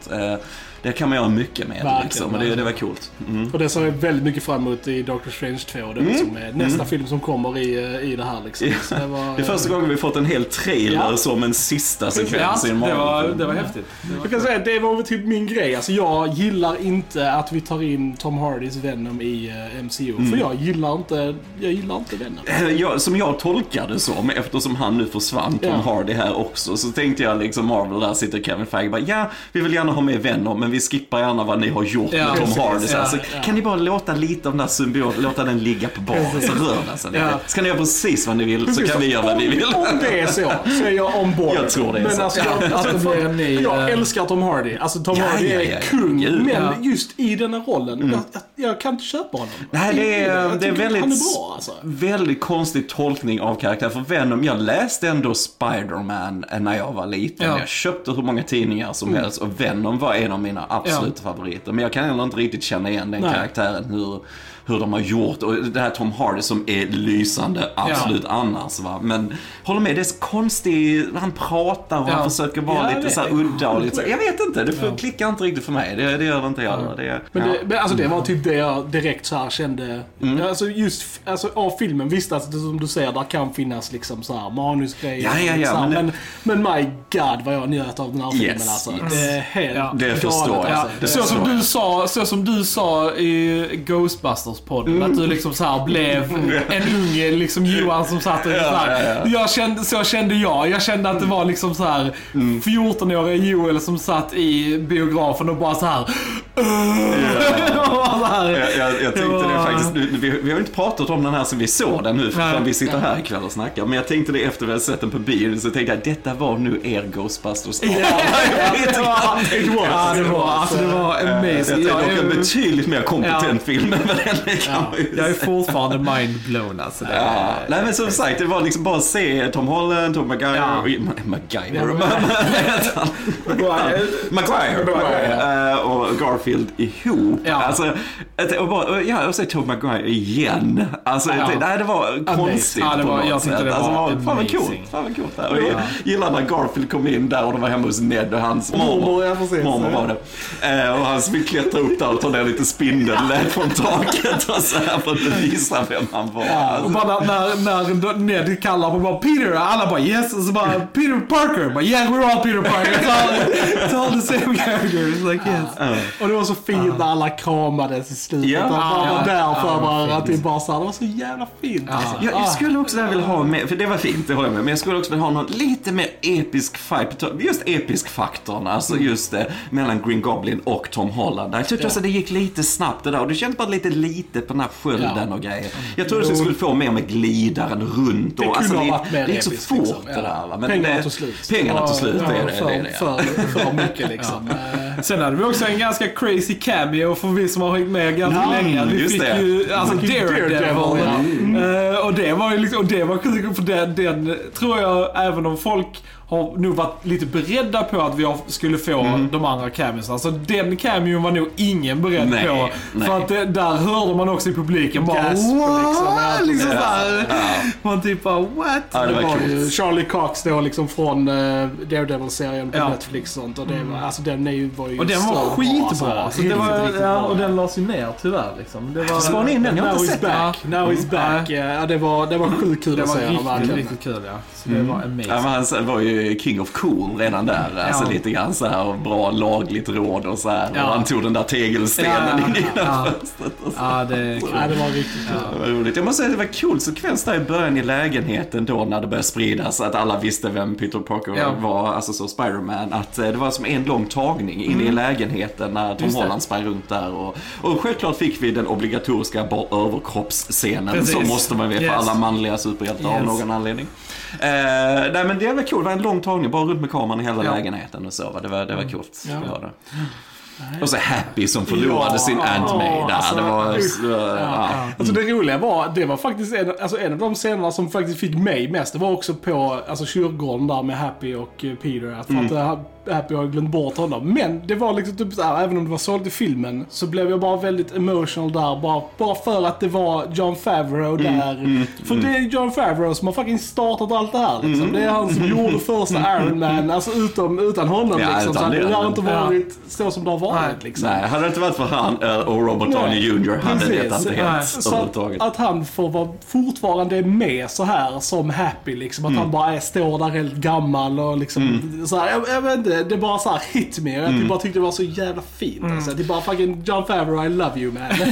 S3: Eh, Det kan man göra mycket med
S1: Verkligen,
S3: liksom, och det, det var coolt. Mm.
S1: Och det ser jag väldigt mycket fram emot i Doctor Strange 2. Det är liksom eh, nästa film som kommer i, eh, i det här liksom. Så det, var,
S3: Det är första gången vi fått en hel trailer
S1: Ja.
S3: som en sista
S2: Ja,
S3: sekvens i en
S2: det var, det var häftigt. Det var
S1: Jag kan säga det var typ min grej. Alltså jag gillar inte att vi tar in Tom Hardys Venom i eh, MCU.
S3: Mm.
S1: För jag gillar inte, jag gillar inte Venom.
S3: Eh, Jag, som jag tolkar det som, eftersom han nu försvann, Tom
S1: Ja.
S3: Hardy här också, så tänkte jag liksom Marvel, där sitter Kevin Feige bara, ja, vi vill gärna ha med Venom, men vi skippar gärna vad ni har gjort
S2: Ja,
S3: med Tom. Hardy. Så,
S2: Ja,
S1: ja.
S3: Kan ni bara låta lite av den där symbioten, låta den ligga på baren, så rör den sig lite. Ska ni göra precis vad ni vill, så kan vi göra vad vi vill.
S1: Om, det är så, så är jag on board.
S3: Jag tror det är
S1: men
S3: så.
S1: Alltså,
S2: Ja,
S1: jag, alltså,
S2: ny,
S1: jag älskar Tom Hardy. Alltså Tom
S3: Ja,
S1: Hardy är
S3: ja, ja.
S1: kung. Men just i den här rollen, jag, jag, jag kan inte köpa honom.
S3: Nej, det är, det är väldigt,
S1: Han är bra alltså.
S3: väldigt konstig tolkning av karaktär. För Venom, jag läste ändå Spider-Man när jag var liten.
S2: Ja.
S3: Jag köpte hur många tidningar som
S1: Mm.
S3: helst och Venom var en av mina absoluta favoriter. Men jag kan ändå inte riktigt känna igen den
S1: Nej.
S3: karaktären, hur, hur de har gjort. Och det här Tom Hardy som är lysande, absolut annars va. Men håller med, det är så konstigt, han pratar och
S2: Ja.
S3: han försöker vara
S1: Ja, jag
S3: lite så udda och lite så, Jag vet inte, det klickar inte riktigt för mig. Det, det gör det inte heller. Det,
S1: Men,
S3: ja.
S1: det, men alltså det var typ det jag direkt så här kände.
S3: Mm.
S1: Alltså just alltså, av filmen. Visst att det, som du säger, där kan finnas liksom så här manusgrejer.
S3: Ja, ja, ja, men
S1: men, men, my god vad jag njöt av den här filmen
S3: Yes,
S1: alltså.
S3: yes.
S1: Det är helt
S2: Ja.
S3: Det
S1: galet,
S3: förstår jag.
S1: alltså.
S3: Det
S2: Så som, du sa, så som du sa i Ghostbusters-podden, att du liksom så här blev en unge liksom Johan som satt och så här.
S3: ja, ja.
S2: Jag kände, så kände jag. Jag kände att det var liksom så här 14-åriga Joel som satt i biografen och bara så här.
S3: Jag, jag, jag tänkte
S2: Det
S3: faktiskt, vi, vi har inte pratat om den här sen vi såg den nu, för
S2: Nej.
S3: vi sitter här ikväll och snackar. Men jag tänkte det efter vi hade sett den på bio, så tänkte jag detta var nu er Ghostbusters.
S2: Ja, <laughs> det var, ja, det var, alltså det var
S3: Jag
S2: amazing.
S3: tänkte
S2: Jag
S3: dock en betydligt mer kompetent film än vad den kan
S2: jag är fortfarande mindblown alltså. Det,
S3: Ja. Nej men som sagt, det var liksom bara att se Tom Holland, Tom McGuire, <laughs> MacGyver. Eh, och Garfield Garfield ihop.
S2: Ja.
S3: Alltså, och bara, och ja, och så Tobey Maguire igen. Alltså,
S2: Ja.
S3: det, nej, det var konstigt
S2: Ja, det var-
S3: på något
S2: jag
S3: sätt.
S2: det
S3: alltså,
S2: var
S3: fan vad coolt. Fan vad coolt. Och jag gillar när Garfield kom in där och de var hemma hos Ned och hans
S1: Mormor, ja, precis.
S3: Mormor var det. Eh, och han fick klättra upp där och ta ner lite spindel <laughs> från taket och så här för att bevisa vem han var.
S2: Och
S3: Alltså,
S2: bara när, när Ned kallar på bara Peter, alla bara yes, och så bara Peter Parker, bara yeah we're all Peter Parker, it's all, it's all the same characters, like yes.
S1: Och det var så fint när alla kramades i slutet.
S3: Ja.
S1: Att man
S2: Ja,
S1: var
S2: ja.
S1: där för
S2: Ja,
S1: varandra. Typ bara så här, det var så jävla fint. Alltså.
S3: Jag, jag skulle också vilja ha med, för det var fint, det håller jag med, men jag skulle också vilja ha någon lite mer episk fight, just episk faktorn, alltså
S1: Mm.
S3: just det, mellan Green Goblin och Tom Holland. Jag tyckte också det gick lite snabbt det där, och det kändes bara lite litet på den här skölden
S1: Ja.
S3: och grejer. Jag trodde att jag skulle få mer med glidaren runt och,
S1: Det kunde
S3: alltså,
S1: ha
S3: det,
S1: varit mer
S3: det gick så
S1: episkt,
S3: fort
S1: liksom.
S3: det
S1: Ja.
S3: där. Va? Men
S1: Pengarna
S3: det,
S1: tog slut.
S3: Pengarna tog slut, det det. det, det ja.
S1: för, för mycket liksom.
S2: Sen hade vi också en ganska crazy cameo för vi som har hängt med ganska
S1: Ja,
S2: länge. Vi fick
S3: det.
S2: ju alltså Daredevil.
S1: Daredevil, ja.
S2: Eh, och det var ju liksom, och det var kul för den, den tror jag, även om folk har nog varit lite beredda på att vi skulle få de andra cameosarna. Alltså den cameon var nog ingen beredd
S3: Nej,
S2: på.
S3: nej.
S2: För att det, där hörde man också i publiken bara
S1: Gasp,
S2: what?
S1: liksom.
S2: Liksom, såhär.
S3: ja.
S2: Man typ bara what?
S3: Ja, det
S1: Det
S3: var
S1: var ju Charlie Cox då liksom från uh, Daredevil-serien på
S2: Ja.
S1: Netflix och sånt. Och det var, alltså den är ju, var ju
S2: Och den var
S1: så
S2: skitbra.
S1: bra,
S2: Alltså, det
S1: Riktigt,
S2: var,
S1: riktigt
S2: ja, och den lades ju ner tyvärr. Liksom. Det var,
S3: Spana in den, jag har
S1: Now
S3: inte sett den.
S1: back. Now he's back. Ja, det var, det var sjukt kul
S2: Det
S1: att
S2: var
S1: se honom
S2: riktigt,
S1: verkligen.
S2: riktigt kul ja. Så det var amazing.
S3: Ja, men han var ju king of cool redan där. Alltså
S2: Ja.
S3: lite grann så här bra lagligt råd och så här.
S2: Ja.
S3: Och han tog den där tegelstenen
S2: Ja,
S3: in i
S2: ja.
S3: fönstret. Och så.
S2: Ja, det.
S1: Ja, det var riktigt kul.
S3: Det var roligt. Jag måste säga att det var kul sekvens där i början i lägenheten då när det började spridas att alla visste vem Peter Parker
S2: Ja.
S3: var, alltså så Spider-Man. Att eh, det var som en lång tagning in i lägenheten när Tom
S2: Mm. Just.
S3: Holland sprang runt där. Och, och självklart fick vi den obligatoriska bara överkroppsscenen
S2: Precis.
S3: som måste man veta för
S2: Yes.
S3: alla manliga superhjältar av
S2: Yes.
S3: någon anledning. Eh, nej men det var kul, det var en lång tagning bara runt med kameran i hela
S2: Ja.
S3: lägenheten och så. va. Det var, det var coolt.
S1: Ja.
S3: Det var det. Och så Happy som förlorade
S1: Ja,
S3: sin Aunt May
S1: ja,
S3: där.
S1: alltså,
S3: det var så, ja.
S1: Alltså det roliga var, det var faktiskt en, alltså en av de scenerna som faktiskt fick mig mest. Det var också på alltså, kyrkogården där med Happy och eh, Peter. Att, för att Happy har glömt bort honom. Men det var liksom typ såhär, även om det var sålt i filmen, så blev jag bara väldigt emotional där. Bara, bara för att det var John Favreau där. för det är John Favreau som har fucking startat allt det här liksom. Det är han som <laughs> gjorde första Iron Man, alltså utom, utan honom
S3: Ja,
S1: liksom.
S3: utan
S1: så
S3: det,
S1: det har inte
S2: Ja.
S1: varit så som det har varit
S2: Nej.
S1: liksom.
S3: Nej, hade det inte varit för han eh, och Robert Downey Jr. hade
S1: precis.
S3: detta inte hänt
S1: Så att,
S3: överhuvudtaget.
S1: att han får vara fortfarande med så här som Happy liksom. Att han bara är, står där helt gammal och liksom så här, jag, jag vet inte, det bara så här hit me. Och jag bara tyckte det var så jävla fint. Alltså. Det är bara fucking John Favreau, I love you man. <laughs> Det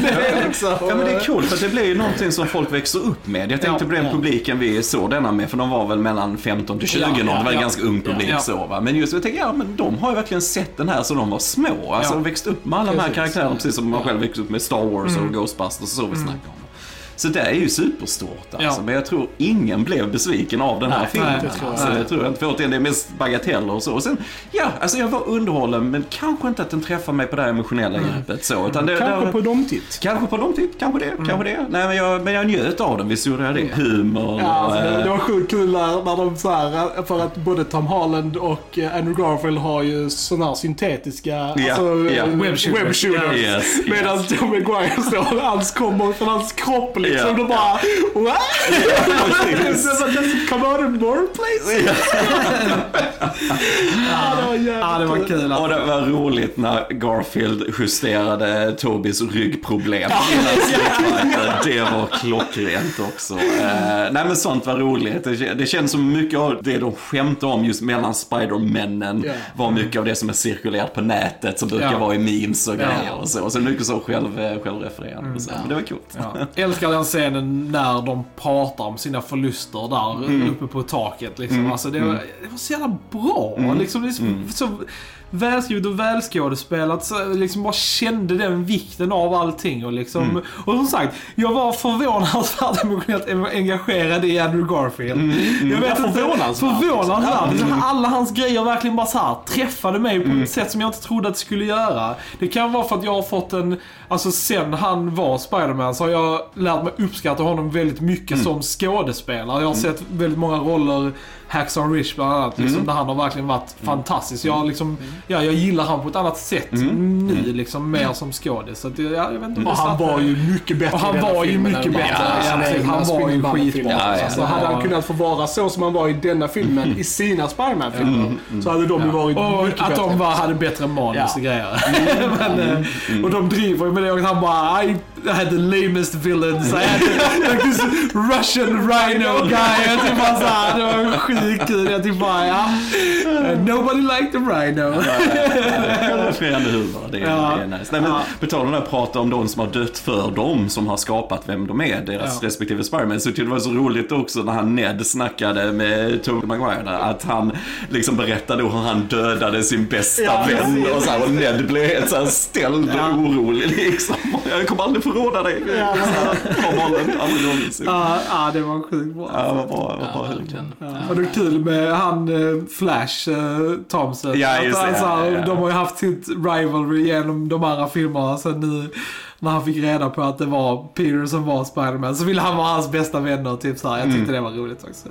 S1: är liksom,
S3: Ja men det är coolt för att det blir ju någonting som folk växer upp med. Jag tänkte
S1: Ja,
S3: på den
S1: ja.
S3: publiken vi såg denna med, för de var väl mellan 15 till 20
S1: Ja, ja,
S3: Det var en
S1: ja.
S3: ganska ung publik
S2: Ja.
S3: så va. Men just jag tänker, ja men de har ju verkligen sett den här så de var små. Alltså
S2: Ja.
S3: de växte upp med alla de här
S1: Precis.
S3: karaktärerna precis som man
S1: Ja.
S3: själv växte upp med Star Wars och Ghostbusters och så vi snackade om. Så det är ju superstort alltså.
S2: Ja.
S3: Men jag tror ingen blev besviken av den här
S1: Nej,
S3: filmen.
S2: det
S1: tror jag
S3: alltså, det tror jag inte. För återigen, det är mest bagateller och så. Och sen, ja, alltså jag var underhållen men kanske inte att den träffar mig på det här emotionella djupet så. Utan det,
S1: Kanske
S3: det,
S1: på domtitt.
S3: Kanske på långtitt, kanske det, kanske det. Nej men jag, men jag njöt av den, visst gjorde jag det. Humor
S1: Ja,
S3: och...
S1: alltså, det, det
S3: eh,
S1: var sjukt kul när, när de så här, för att både Tom Holland och eh, Andrew Garfield har ju sådana här syntetiska alltså,
S3: ja.
S1: eh,
S2: Web shooters.
S1: webshooters.
S3: Yes, yes.
S1: Medan Tom Maguire står, hans kommer från hans kropp liksom.
S3: Ja.
S1: Då bara what? it come out in more places? ja, det var jävligt
S2: Ja, det var kul.
S3: Och det var roligt när Garfield justerade Tobis ryggproblem. Det var klockrent också. Eh, nej men sånt var roligt. Det, det känns som mycket av det de skämtade om just mellan Spider-männen
S1: Ja.
S3: var mycket av det som är cirkulerat på nätet som brukar
S2: Ja.
S3: vara i memes och grejer och så. Och så mycket så själv, eh, självrefererande. så. Men det var coolt.
S2: ja. Älskar den scenen när de pratar om sina förluster där uppe på taket. Liksom. Alltså, det, var, det var så jävla bra. Liksom, det är så, så välskrivet och välskådespelat. Så liksom bara kände den vikten av allting. Och, liksom, och som sagt, jag var förvånansvärt emotionellt engagerad i Andrew Garfield. Jag vet inte,
S1: förvånansvärt.
S2: förvånansvärt. Liksom, alla hans grejer verkligen bara så här träffade mig på ett sätt som jag inte trodde att det skulle göra. Det kan vara för att jag har fått en, alltså sen han var Spiderman så har jag lärt mig uppskatta honom väldigt mycket som skådespelare. Jag har sett väldigt många roller, Hacksaw Ridge bland annat, liksom, där han har verkligen varit fantastisk. Jag har liksom ja, jag gillar han på ett annat sätt nu liksom, mer som skådis. Så att, jag, jag vet inte om
S1: Och han var ju mycket bättre
S2: Och han var ju mycket bättre.
S3: Ja,
S1: han
S2: ja, var ju skitbra.
S3: Ja, ja.
S1: Alltså, hade han kunnat få vara så som han var i denna filmen i sina Spiderman-filmer så hade de ju varit
S2: Och
S1: mycket
S2: att
S1: bättre.
S2: de bara hade bättre manus och grejer. <laughs> Men, eh, Och de driver ju med det och han bara I had the lamest villains. I had the, like this Russian rhino guy. Jag tyckte bara såhär, det var sjukt kul. Jag tyckte bara ja. Nobody liked the rhino.
S3: Befriande humor, det är,
S2: Ja.
S3: det är nice. Nej, men
S2: Ja.
S3: på tal om det prata om de som har dött för dem, som har skapat vem de är, deras
S2: Ja.
S3: respektive Spiderman. Så det var så roligt också när han Ned snackade med Tobey Maguire, där, att han liksom berättade hur han dödade sin bästa
S1: Ja,
S3: vän. Och, så här, och Ned blev helt så här ställd och orolig liksom. Jag kommer aldrig förråda dig.
S1: Ja,
S3: Så aldrig någonsin.
S2: Ja, ja, det var sjukt bra.
S3: Ja, vad bra, vad
S4: Ja,
S3: bra.
S4: verkligen.
S2: Och det kul med han eh, Flash eh, Thompson.
S3: Ja, just det.
S2: Alltså,
S3: Ja, ja, ja.
S2: De har ju haft sitt rivalry genom de andra filmerna. Sen nu när han fick reda på att det var Peter som var Spiderman så ville han vara hans bästa vänner. Typ så här. Jag tyckte det var roligt också.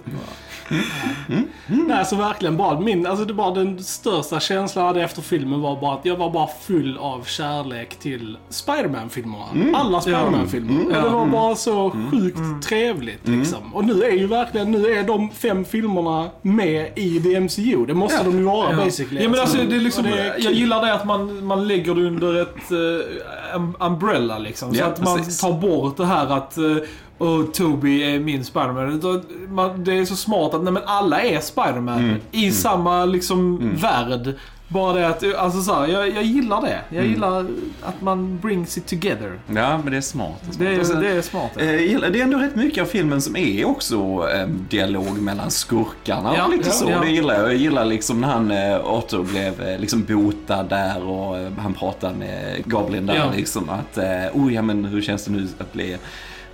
S1: Nej, alltså verkligen bara min, alltså det bara den största känslan jag hade efter filmen var bara att jag var bara full av kärlek till Spiderman-filmerna. Alla Spiderman-filmer. Och det var bara så sjukt trevligt liksom. Och nu är ju verkligen, nu är de fem filmerna med i the MCU. Det måste de ju vara basically.
S2: Ja, men alltså, det är liksom,
S1: Och det är
S2: jag gillar det att man, man lägger det under ett uh, umbrella liksom. Så
S3: Ja,
S2: att man
S3: precis.
S2: tar bort det här att uh, och Toby är min Spiderman. Det är så smart att nej, men alla är Spiderman
S3: Mm.
S2: i samma liksom värld. Bara det att, alltså så här, jag, jag gillar det. Jag
S3: Mm.
S2: gillar att man brings it together.
S3: Ja, men det är smart.
S2: Det är,
S3: Och sen-
S2: det är smart. ja.
S3: Eh, Det är ändå rätt mycket av filmen som är också eh, dialog mellan skurkarna
S2: Ja,
S3: och lite
S2: ja,
S3: så.
S2: ja.
S3: Det gillar jag. Jag gillar liksom när han eh, Otto blev eh, liksom botad där och eh, han pratade med Goblin där liksom att eh, oh ja men hur känns det nu att bli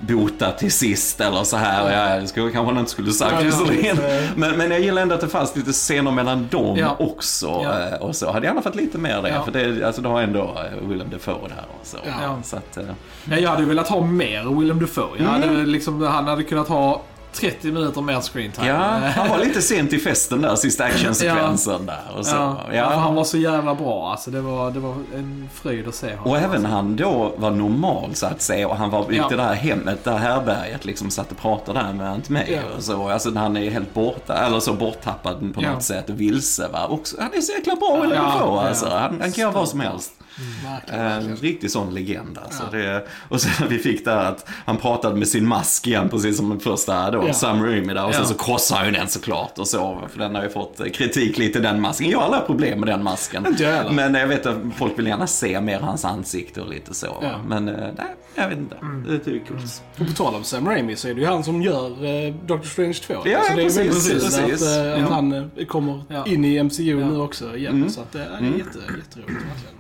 S3: botad till sist eller så här. Och jag skulle, kanske han inte skulle sagt
S2: Ja,
S3: visserligen.
S1: ja.
S3: Men, men jag gillar ändå att det fanns lite scener mellan dem
S2: Ja.
S3: också.
S2: Ja.
S3: eh, Och så hade jag gärna fått lite mer av det.
S2: Ja.
S3: För det, alltså, det har ändå eh, Willem Dafoe där och så.
S2: Ja.
S3: så att, eh,
S2: Ja, jag hade velat ha mer Willem Dafoe. Jag hade,
S3: Mm.
S2: liksom, han hade kunnat ha 30 minuter mer screen time.
S3: Ja, han var lite sent i festen där, sista actionsekvensen där. Och, så.
S2: Ja,
S3: Ja.
S2: för han var så jävla bra. Alltså, det, var, det var en fröjd att se honom.
S3: Och även
S2: alltså.
S3: han då var normal så att säga och han var
S2: Ja.
S3: i det här hemmet, det här härbärget liksom satt och pratade där med Aunt May
S1: Ja.
S3: och så. Alltså han är helt borta, eller så borttappad på
S2: Ja.
S3: något sätt och vilse va. Också, han är så jäkla bra
S2: Ja, ja.
S3: alltså. Han, han kan göra vad som helst. Eh,
S1: verkligen.
S3: riktig sån legend alltså. Det, och sen <laughs> vi fick där att han pratade med sin mask igen, precis som den första då,
S1: Ja.
S3: Sam Raimi där. Och sen
S2: Ja.
S3: så krossade han ju den såklart och så. För den har ju fått kritik lite den masken. Jag har alla problem med den masken.
S1: Jag.
S3: Men jag vet att folk vill gärna se mer hans ansikte och lite så.
S1: Ja.
S3: Men eh, nej, jag vet inte.
S2: Mm.
S3: Det tycker jag är coolt.
S1: Och på tal om Sam Raimi så är det ju han som gör eh, Doctor Strange 2.
S3: Ja,
S1: så det är
S3: precis,
S1: kul
S3: precis.
S1: att, eh, att
S2: Ja.
S1: han eh, kommer
S2: Ja.
S1: in i MCU
S2: Ja.
S1: nu också igen.
S3: Mm.
S1: Så att, det är jätte, jätteroligt verkligen.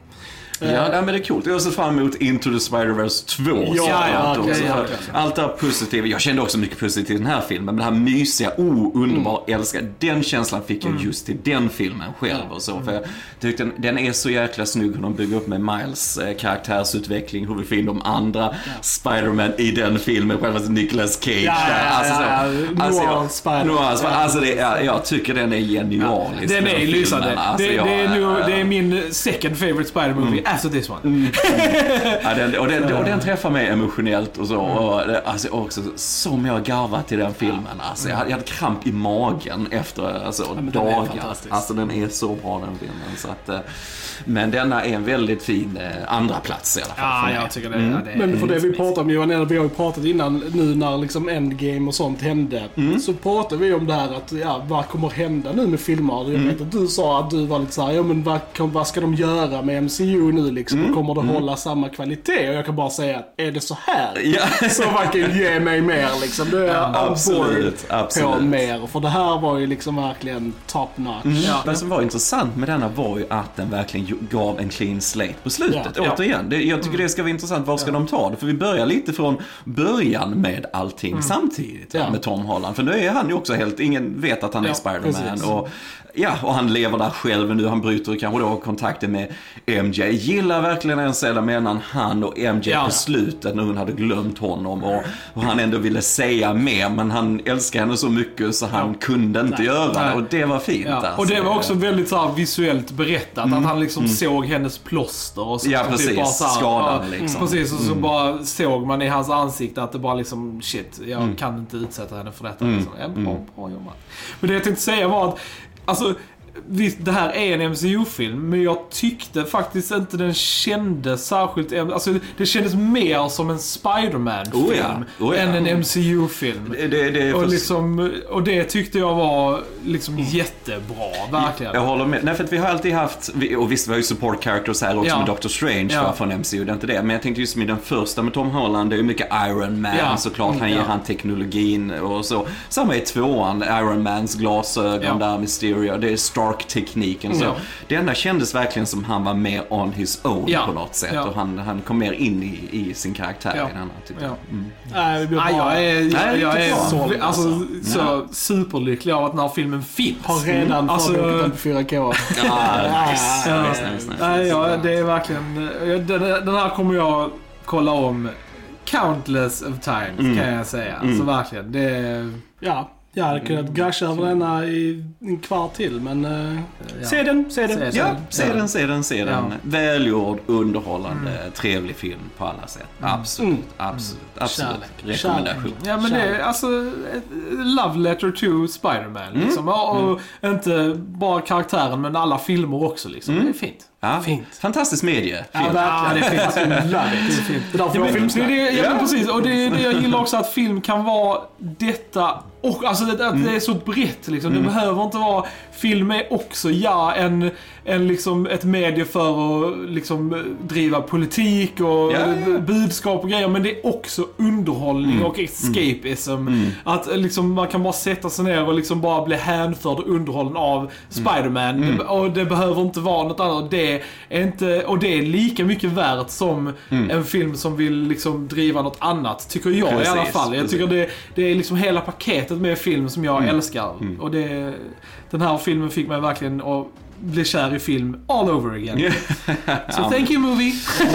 S3: Ja,
S1: Eh,
S3: nej, men det är coolt. Jag ser fram emot Into the Spider-Verse 2.
S1: Ja, ja, ja, okej.
S3: Allt det här positiva. Jag kände också mycket positivt i den här filmen. Men det här mysiga, oh, underbar,
S1: Mm.
S3: älskar. Den känslan fick jag just till den filmen själv. Och så, för jag tyckte den, den är så jäkla snygg hur de bygger upp med Miles eh, karaktärsutveckling. Hur vi får in de andra Spider-Man i den filmen. Själva Nicolas Cage.
S1: Ja, ja, ja,
S3: Alltså, så-
S1: ja,
S3: alltså,
S1: Noir
S3: jag-
S1: Spider-
S3: Noir Spider-
S1: ja.
S3: Alltså, det, är- jag tycker den är genialisk.
S2: Den är lysande.
S3: Alltså,
S2: det,
S3: jag-
S2: det, är
S3: ja, ja.
S2: det är min second favorite Spider-Movie after this one. <laughs>
S3: Ja, den, och, den, och den träffar mig emotionellt och så. Och, det- alltså, också, som jag garvat i den filmen. Alltså, jag, hade, jag hade kramp i magen efter alltså,
S1: den är
S3: dagar.
S1: fantastisk.
S3: Alltså den är så bra den filmen. Så att, eh, men denna är en väldigt fin eh, andra plats i alla fall
S2: Ja, jag tycker det,
S3: Mm.
S2: ja, det
S1: Men för det vi pratade om Johan, vi har ju pratat innan nu när liksom Endgame och sånt hände.
S3: Mm.
S1: Så pratade vi om det här att, ja, vad kommer hända nu med filmer?
S3: Mm.
S1: Jag vet att du sa att du var lite såhär, ja men vad, vad ska de göra med MCU nu liksom?
S3: Mm.
S1: Kommer det hålla samma kvalitet? Och jag kan bara säga att, är det så här?
S3: Ja. <laughs>
S1: Så verkligen ge mig mer liksom. Det är jag on board
S3: absolut,
S1: på
S3: absolut.
S1: mer. För det här var ju liksom verkligen top notch.
S3: Mm.
S2: Ja.
S3: Det som var intressant med denna var ju att den verkligen gav en clean slate på slutet.
S1: Ja.
S2: Ja.
S3: Återigen, det, jag tycker det ska vara intressant. Var ska de ta det? För vi börjar lite från början med allting samtidigt.
S1: Ja.
S3: Med Tom Holland. För nu är han ju också helt, ingen vet att han är
S2: Ja,
S3: Spiderman.
S1: precis.
S3: Och, ja, och han lever där själv nu. Han bryter kanske då kontakten med MJ. gillar verkligen en scen mellan han och MJ
S2: Ja.
S3: på slutet när hon hade glömt honom och, och han ändå ville säga mer men han älskar henne så mycket så han kunde inte göra det
S2: Nej.
S3: och det var fint
S2: Ja.
S3: alltså.
S2: Och det var också väldigt så här visuellt berättat. Att han liksom såg hennes plåster och så.
S3: Mm. Ja,
S2: så
S3: precis.
S2: bara så här,
S3: Skadan,
S2: ja,
S3: liksom.
S2: Precis, och så bara såg man i hans ansikte att det bara liksom shit, jag
S3: Mm.
S2: kan inte utsätta henne för detta. Liksom. Ja, bra, bra jobbat. Men det jag tänkte säga var att, alltså Visst, det här är en MCU-film, men jag tyckte faktiskt inte den kändes särskilt... Alltså, det kändes mer som en Spider-Man-film
S3: Oh ja, oh ja.
S2: än en MCU-film.
S3: Det, det, det
S2: Och, liksom, och det tyckte jag var liksom jättebra, verkligen.
S3: Jag håller med. Nej, för att vi har alltid haft, och visst vi har ju support characters här också
S2: Ja.
S3: med Doctor Strange
S2: Ja.
S3: från MCU, det är inte det. Men jag tänkte just med den första med Tom Holland, det är ju mycket Iron Man
S2: Ja.
S3: såklart. Han
S2: Mm,
S3: ger han teknologin och så. Samma i tvåan, Iron Mans glasögon där, Mysterio, det är Stark-tekniken. Så.
S2: Ja.
S3: Det enda kändes verkligen som han var mer on his own
S2: Ja.
S3: på något sätt.
S2: Ja.
S3: Och han, han kom mer in i, i sin karaktär
S2: Ja.
S3: i denna. Tyckte
S2: Ja.
S3: jag. Mm.
S1: Nej, blir
S2: Nej,
S1: bara...
S2: jag är, jag,
S3: Nej,
S2: jag är så, alltså,
S1: Alltså.
S2: så superlycklig av att den här filmen finns.
S1: Har redan
S2: Alltså,
S1: förbokat den på 4K.
S3: Ja, nice.
S2: Ja.
S3: Nice, nice, nice.
S2: Nej, ja, det är verkligen... ja, Den, den här kommer jag kolla om countless of times,
S3: Mm.
S2: kan jag säga. Alltså verkligen. Det.
S1: Ja, jag hade kunnat gusha över denna i en kvart till, men... eh,
S2: Ja.
S1: Se den, se den.
S2: Se den.
S3: Ja, se den, se den, se den.
S2: Ja.
S3: Välgjord, underhållande, trevlig film på alla sätt. Absolut,
S1: Mm.
S3: absolut, absolut.
S1: Kärlek.
S3: Rekommendation.
S2: Ja men det är alltså love letter to Spider-Man liksom. Ja, Och inte bara karaktären men alla filmer också liksom. Det är fint.
S3: Ja,
S1: Fint.
S3: Fantastisk medie.
S1: Ja,
S3: film.
S1: verkligen. <laughs>
S2: det är fint. Det är fint.
S1: Det är därför
S2: Ja,
S1: jag
S2: det,
S1: filmsnack.
S2: det, ja, men
S3: Ja.
S2: precis. Och det är det jag gillar också att film kan vara detta och alltså det, att det är så brett liksom. Det behöver inte vara, film är också, ja, en, en liksom ett medie för att liksom driva politik och
S3: Ja, ja.
S2: budskap och grejer. Men det är också underhållning och escapism. Att eh, liksom man kan bara sätta sig ner och liksom bara bli hänförd och underhållen av Spider-Man. Och det behöver inte vara något annat. Det är inte, och det är lika mycket värt som en film som vill liksom driva något annat. Tycker jag i
S3: Precis,
S2: alla fall. Jag
S3: precis.
S2: tycker det, det är liksom hela paketet med film som jag älskar. Och det, den här filmen fick mig verkligen att bli kär i film all over again. Så <laughs> thank you movie. <laughs>
S3: Det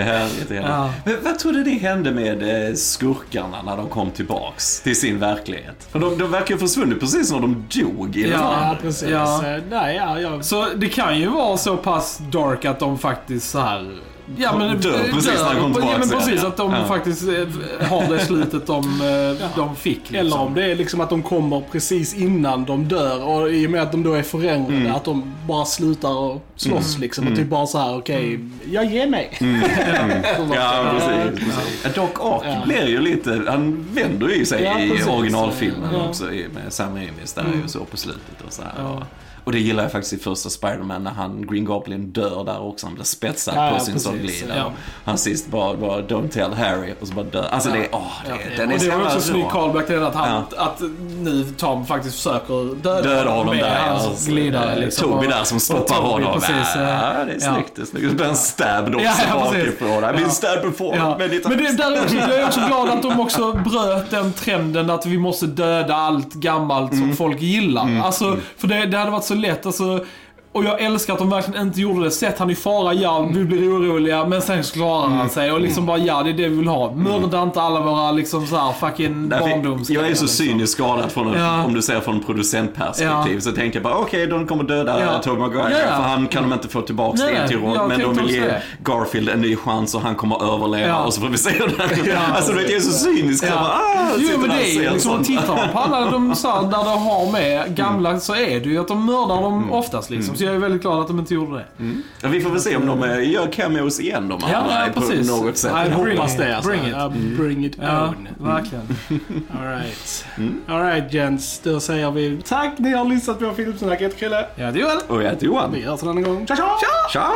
S3: är härligt. Det är
S2: Ja.
S3: härligt. Men vad tror du det hände med eh, skurkarna när de kom tillbaks till sin verklighet? För de, de verkar ju ha försvunnit precis när de dog i
S2: Ja.
S1: Ja, precis.
S2: Ja.
S1: Eh, Nej, ja, jag...
S2: Så det kan ju vara så pass dark att de faktiskt så här. Ja men
S3: Dör precis när de kom
S2: Ja men
S3: tillbaka,
S2: precis
S3: ja.
S2: att de
S3: Ja.
S2: faktiskt eh, har det slutet de, eh, de fick. Liksom.
S1: Eller om det är liksom att de kommer precis innan de dör och i och med att de då är förändrade,
S3: Mm.
S1: att de bara slutar att slåss liksom. Och typ bara så här: okej, jag ger mig.
S3: Mm. <laughs>
S1: Bara-
S3: Ja, precis. precis. Ja. Doc Ock
S1: Ja.
S3: blir ju lite, han vänder ju sig
S1: Ja,
S3: i originalfilmen
S1: Ja.
S3: också med Sam Ramis där ju så på slutet och så här.
S2: Ja.
S3: Och det gillar jag faktiskt i första Spider-Man när han, Green Goblin, dör där också. Han blir spetsad
S1: Ja,
S3: på
S1: ja,
S3: sin
S1: precis.
S3: sågglida.
S2: Ja.
S3: Han sist bara, bara Don't tell Harry och så bara dör. Alltså det är, åh, det,
S2: Ja.
S3: den är så
S2: det var
S3: jävla
S2: också snygg callback till den att, han, att nu Tom faktiskt försöker döda,
S3: Döda honom
S2: med
S3: där.
S2: hans
S3: alltså.
S2: glidare. Liksom.
S3: Toby där som stoppar
S2: Toby,
S3: honom.
S2: Precis,
S3: ja, det är
S2: ja.
S3: snyggt. Det är snyggt. Så blir han stabbed också
S2: Ja, ja,
S3: bakifrån. I've been
S2: Ja.
S3: stabbed before.
S2: Ja.
S3: Men, lite...
S2: Men det, där är också, jag är också glad att de också bröt den trenden att vi måste döda allt gammalt
S3: Mm.
S2: som folk gillar. Alltså, för det, det hade varit så lätt. Alltså, och jag älskar att de verkligen inte gjorde det. Sätt han i fara, ja, vi blir oroliga, men sen så klarar
S3: Mm.
S2: han sig. Och liksom bara, ja, det är det vi vill ha. Mörda inte alla våra liksom så här fucking barndoms...
S3: jag är så
S2: liksom.
S3: cyniskt skadad från,
S2: Ja.
S3: om du ser från producentperspektiv.
S2: Ja.
S3: Så tänker jag bara, okej, de kommer döda
S2: Ja.
S3: Tobey Maguire.
S2: Ja, ja.
S3: För han kan de inte få tillbaka
S2: Nej,
S3: det till.
S2: Jag
S3: Men de vill ge
S2: det.
S3: Garfield en ny chans och han kommer överleva.
S2: Ja.
S3: Och så får vi se hur det
S2: Ja.
S3: Alltså vet, jag är så cynisk. Jag bara, ah,
S2: Jo men det är ju liksom, tittar man på alla de så här, där de har med gamla så är det ju att de mördar dem
S3: Mm.
S2: oftast liksom. Så jag är väldigt glad att de inte gjorde det.
S3: Ja, vi får väl se om de eh, gör cameos igen de
S2: Ja,
S3: andra
S2: ja,
S3: på
S2: precis.
S3: något sätt.
S1: Jag
S2: Bring
S1: hoppas
S2: it.
S1: det alltså.
S2: Bring it.
S1: Ja, bring it
S2: Ja,
S1: on.
S2: verkligen. <laughs>
S1: Alright.
S3: Mm.
S1: Alright gents, då säger vi tack ni har lyssnat på Filmsnacket Krille.
S2: Ja, det är väl.
S3: Och jag heter Johan.
S1: Vi hörs en annan gång. Tja tja!
S3: Tja!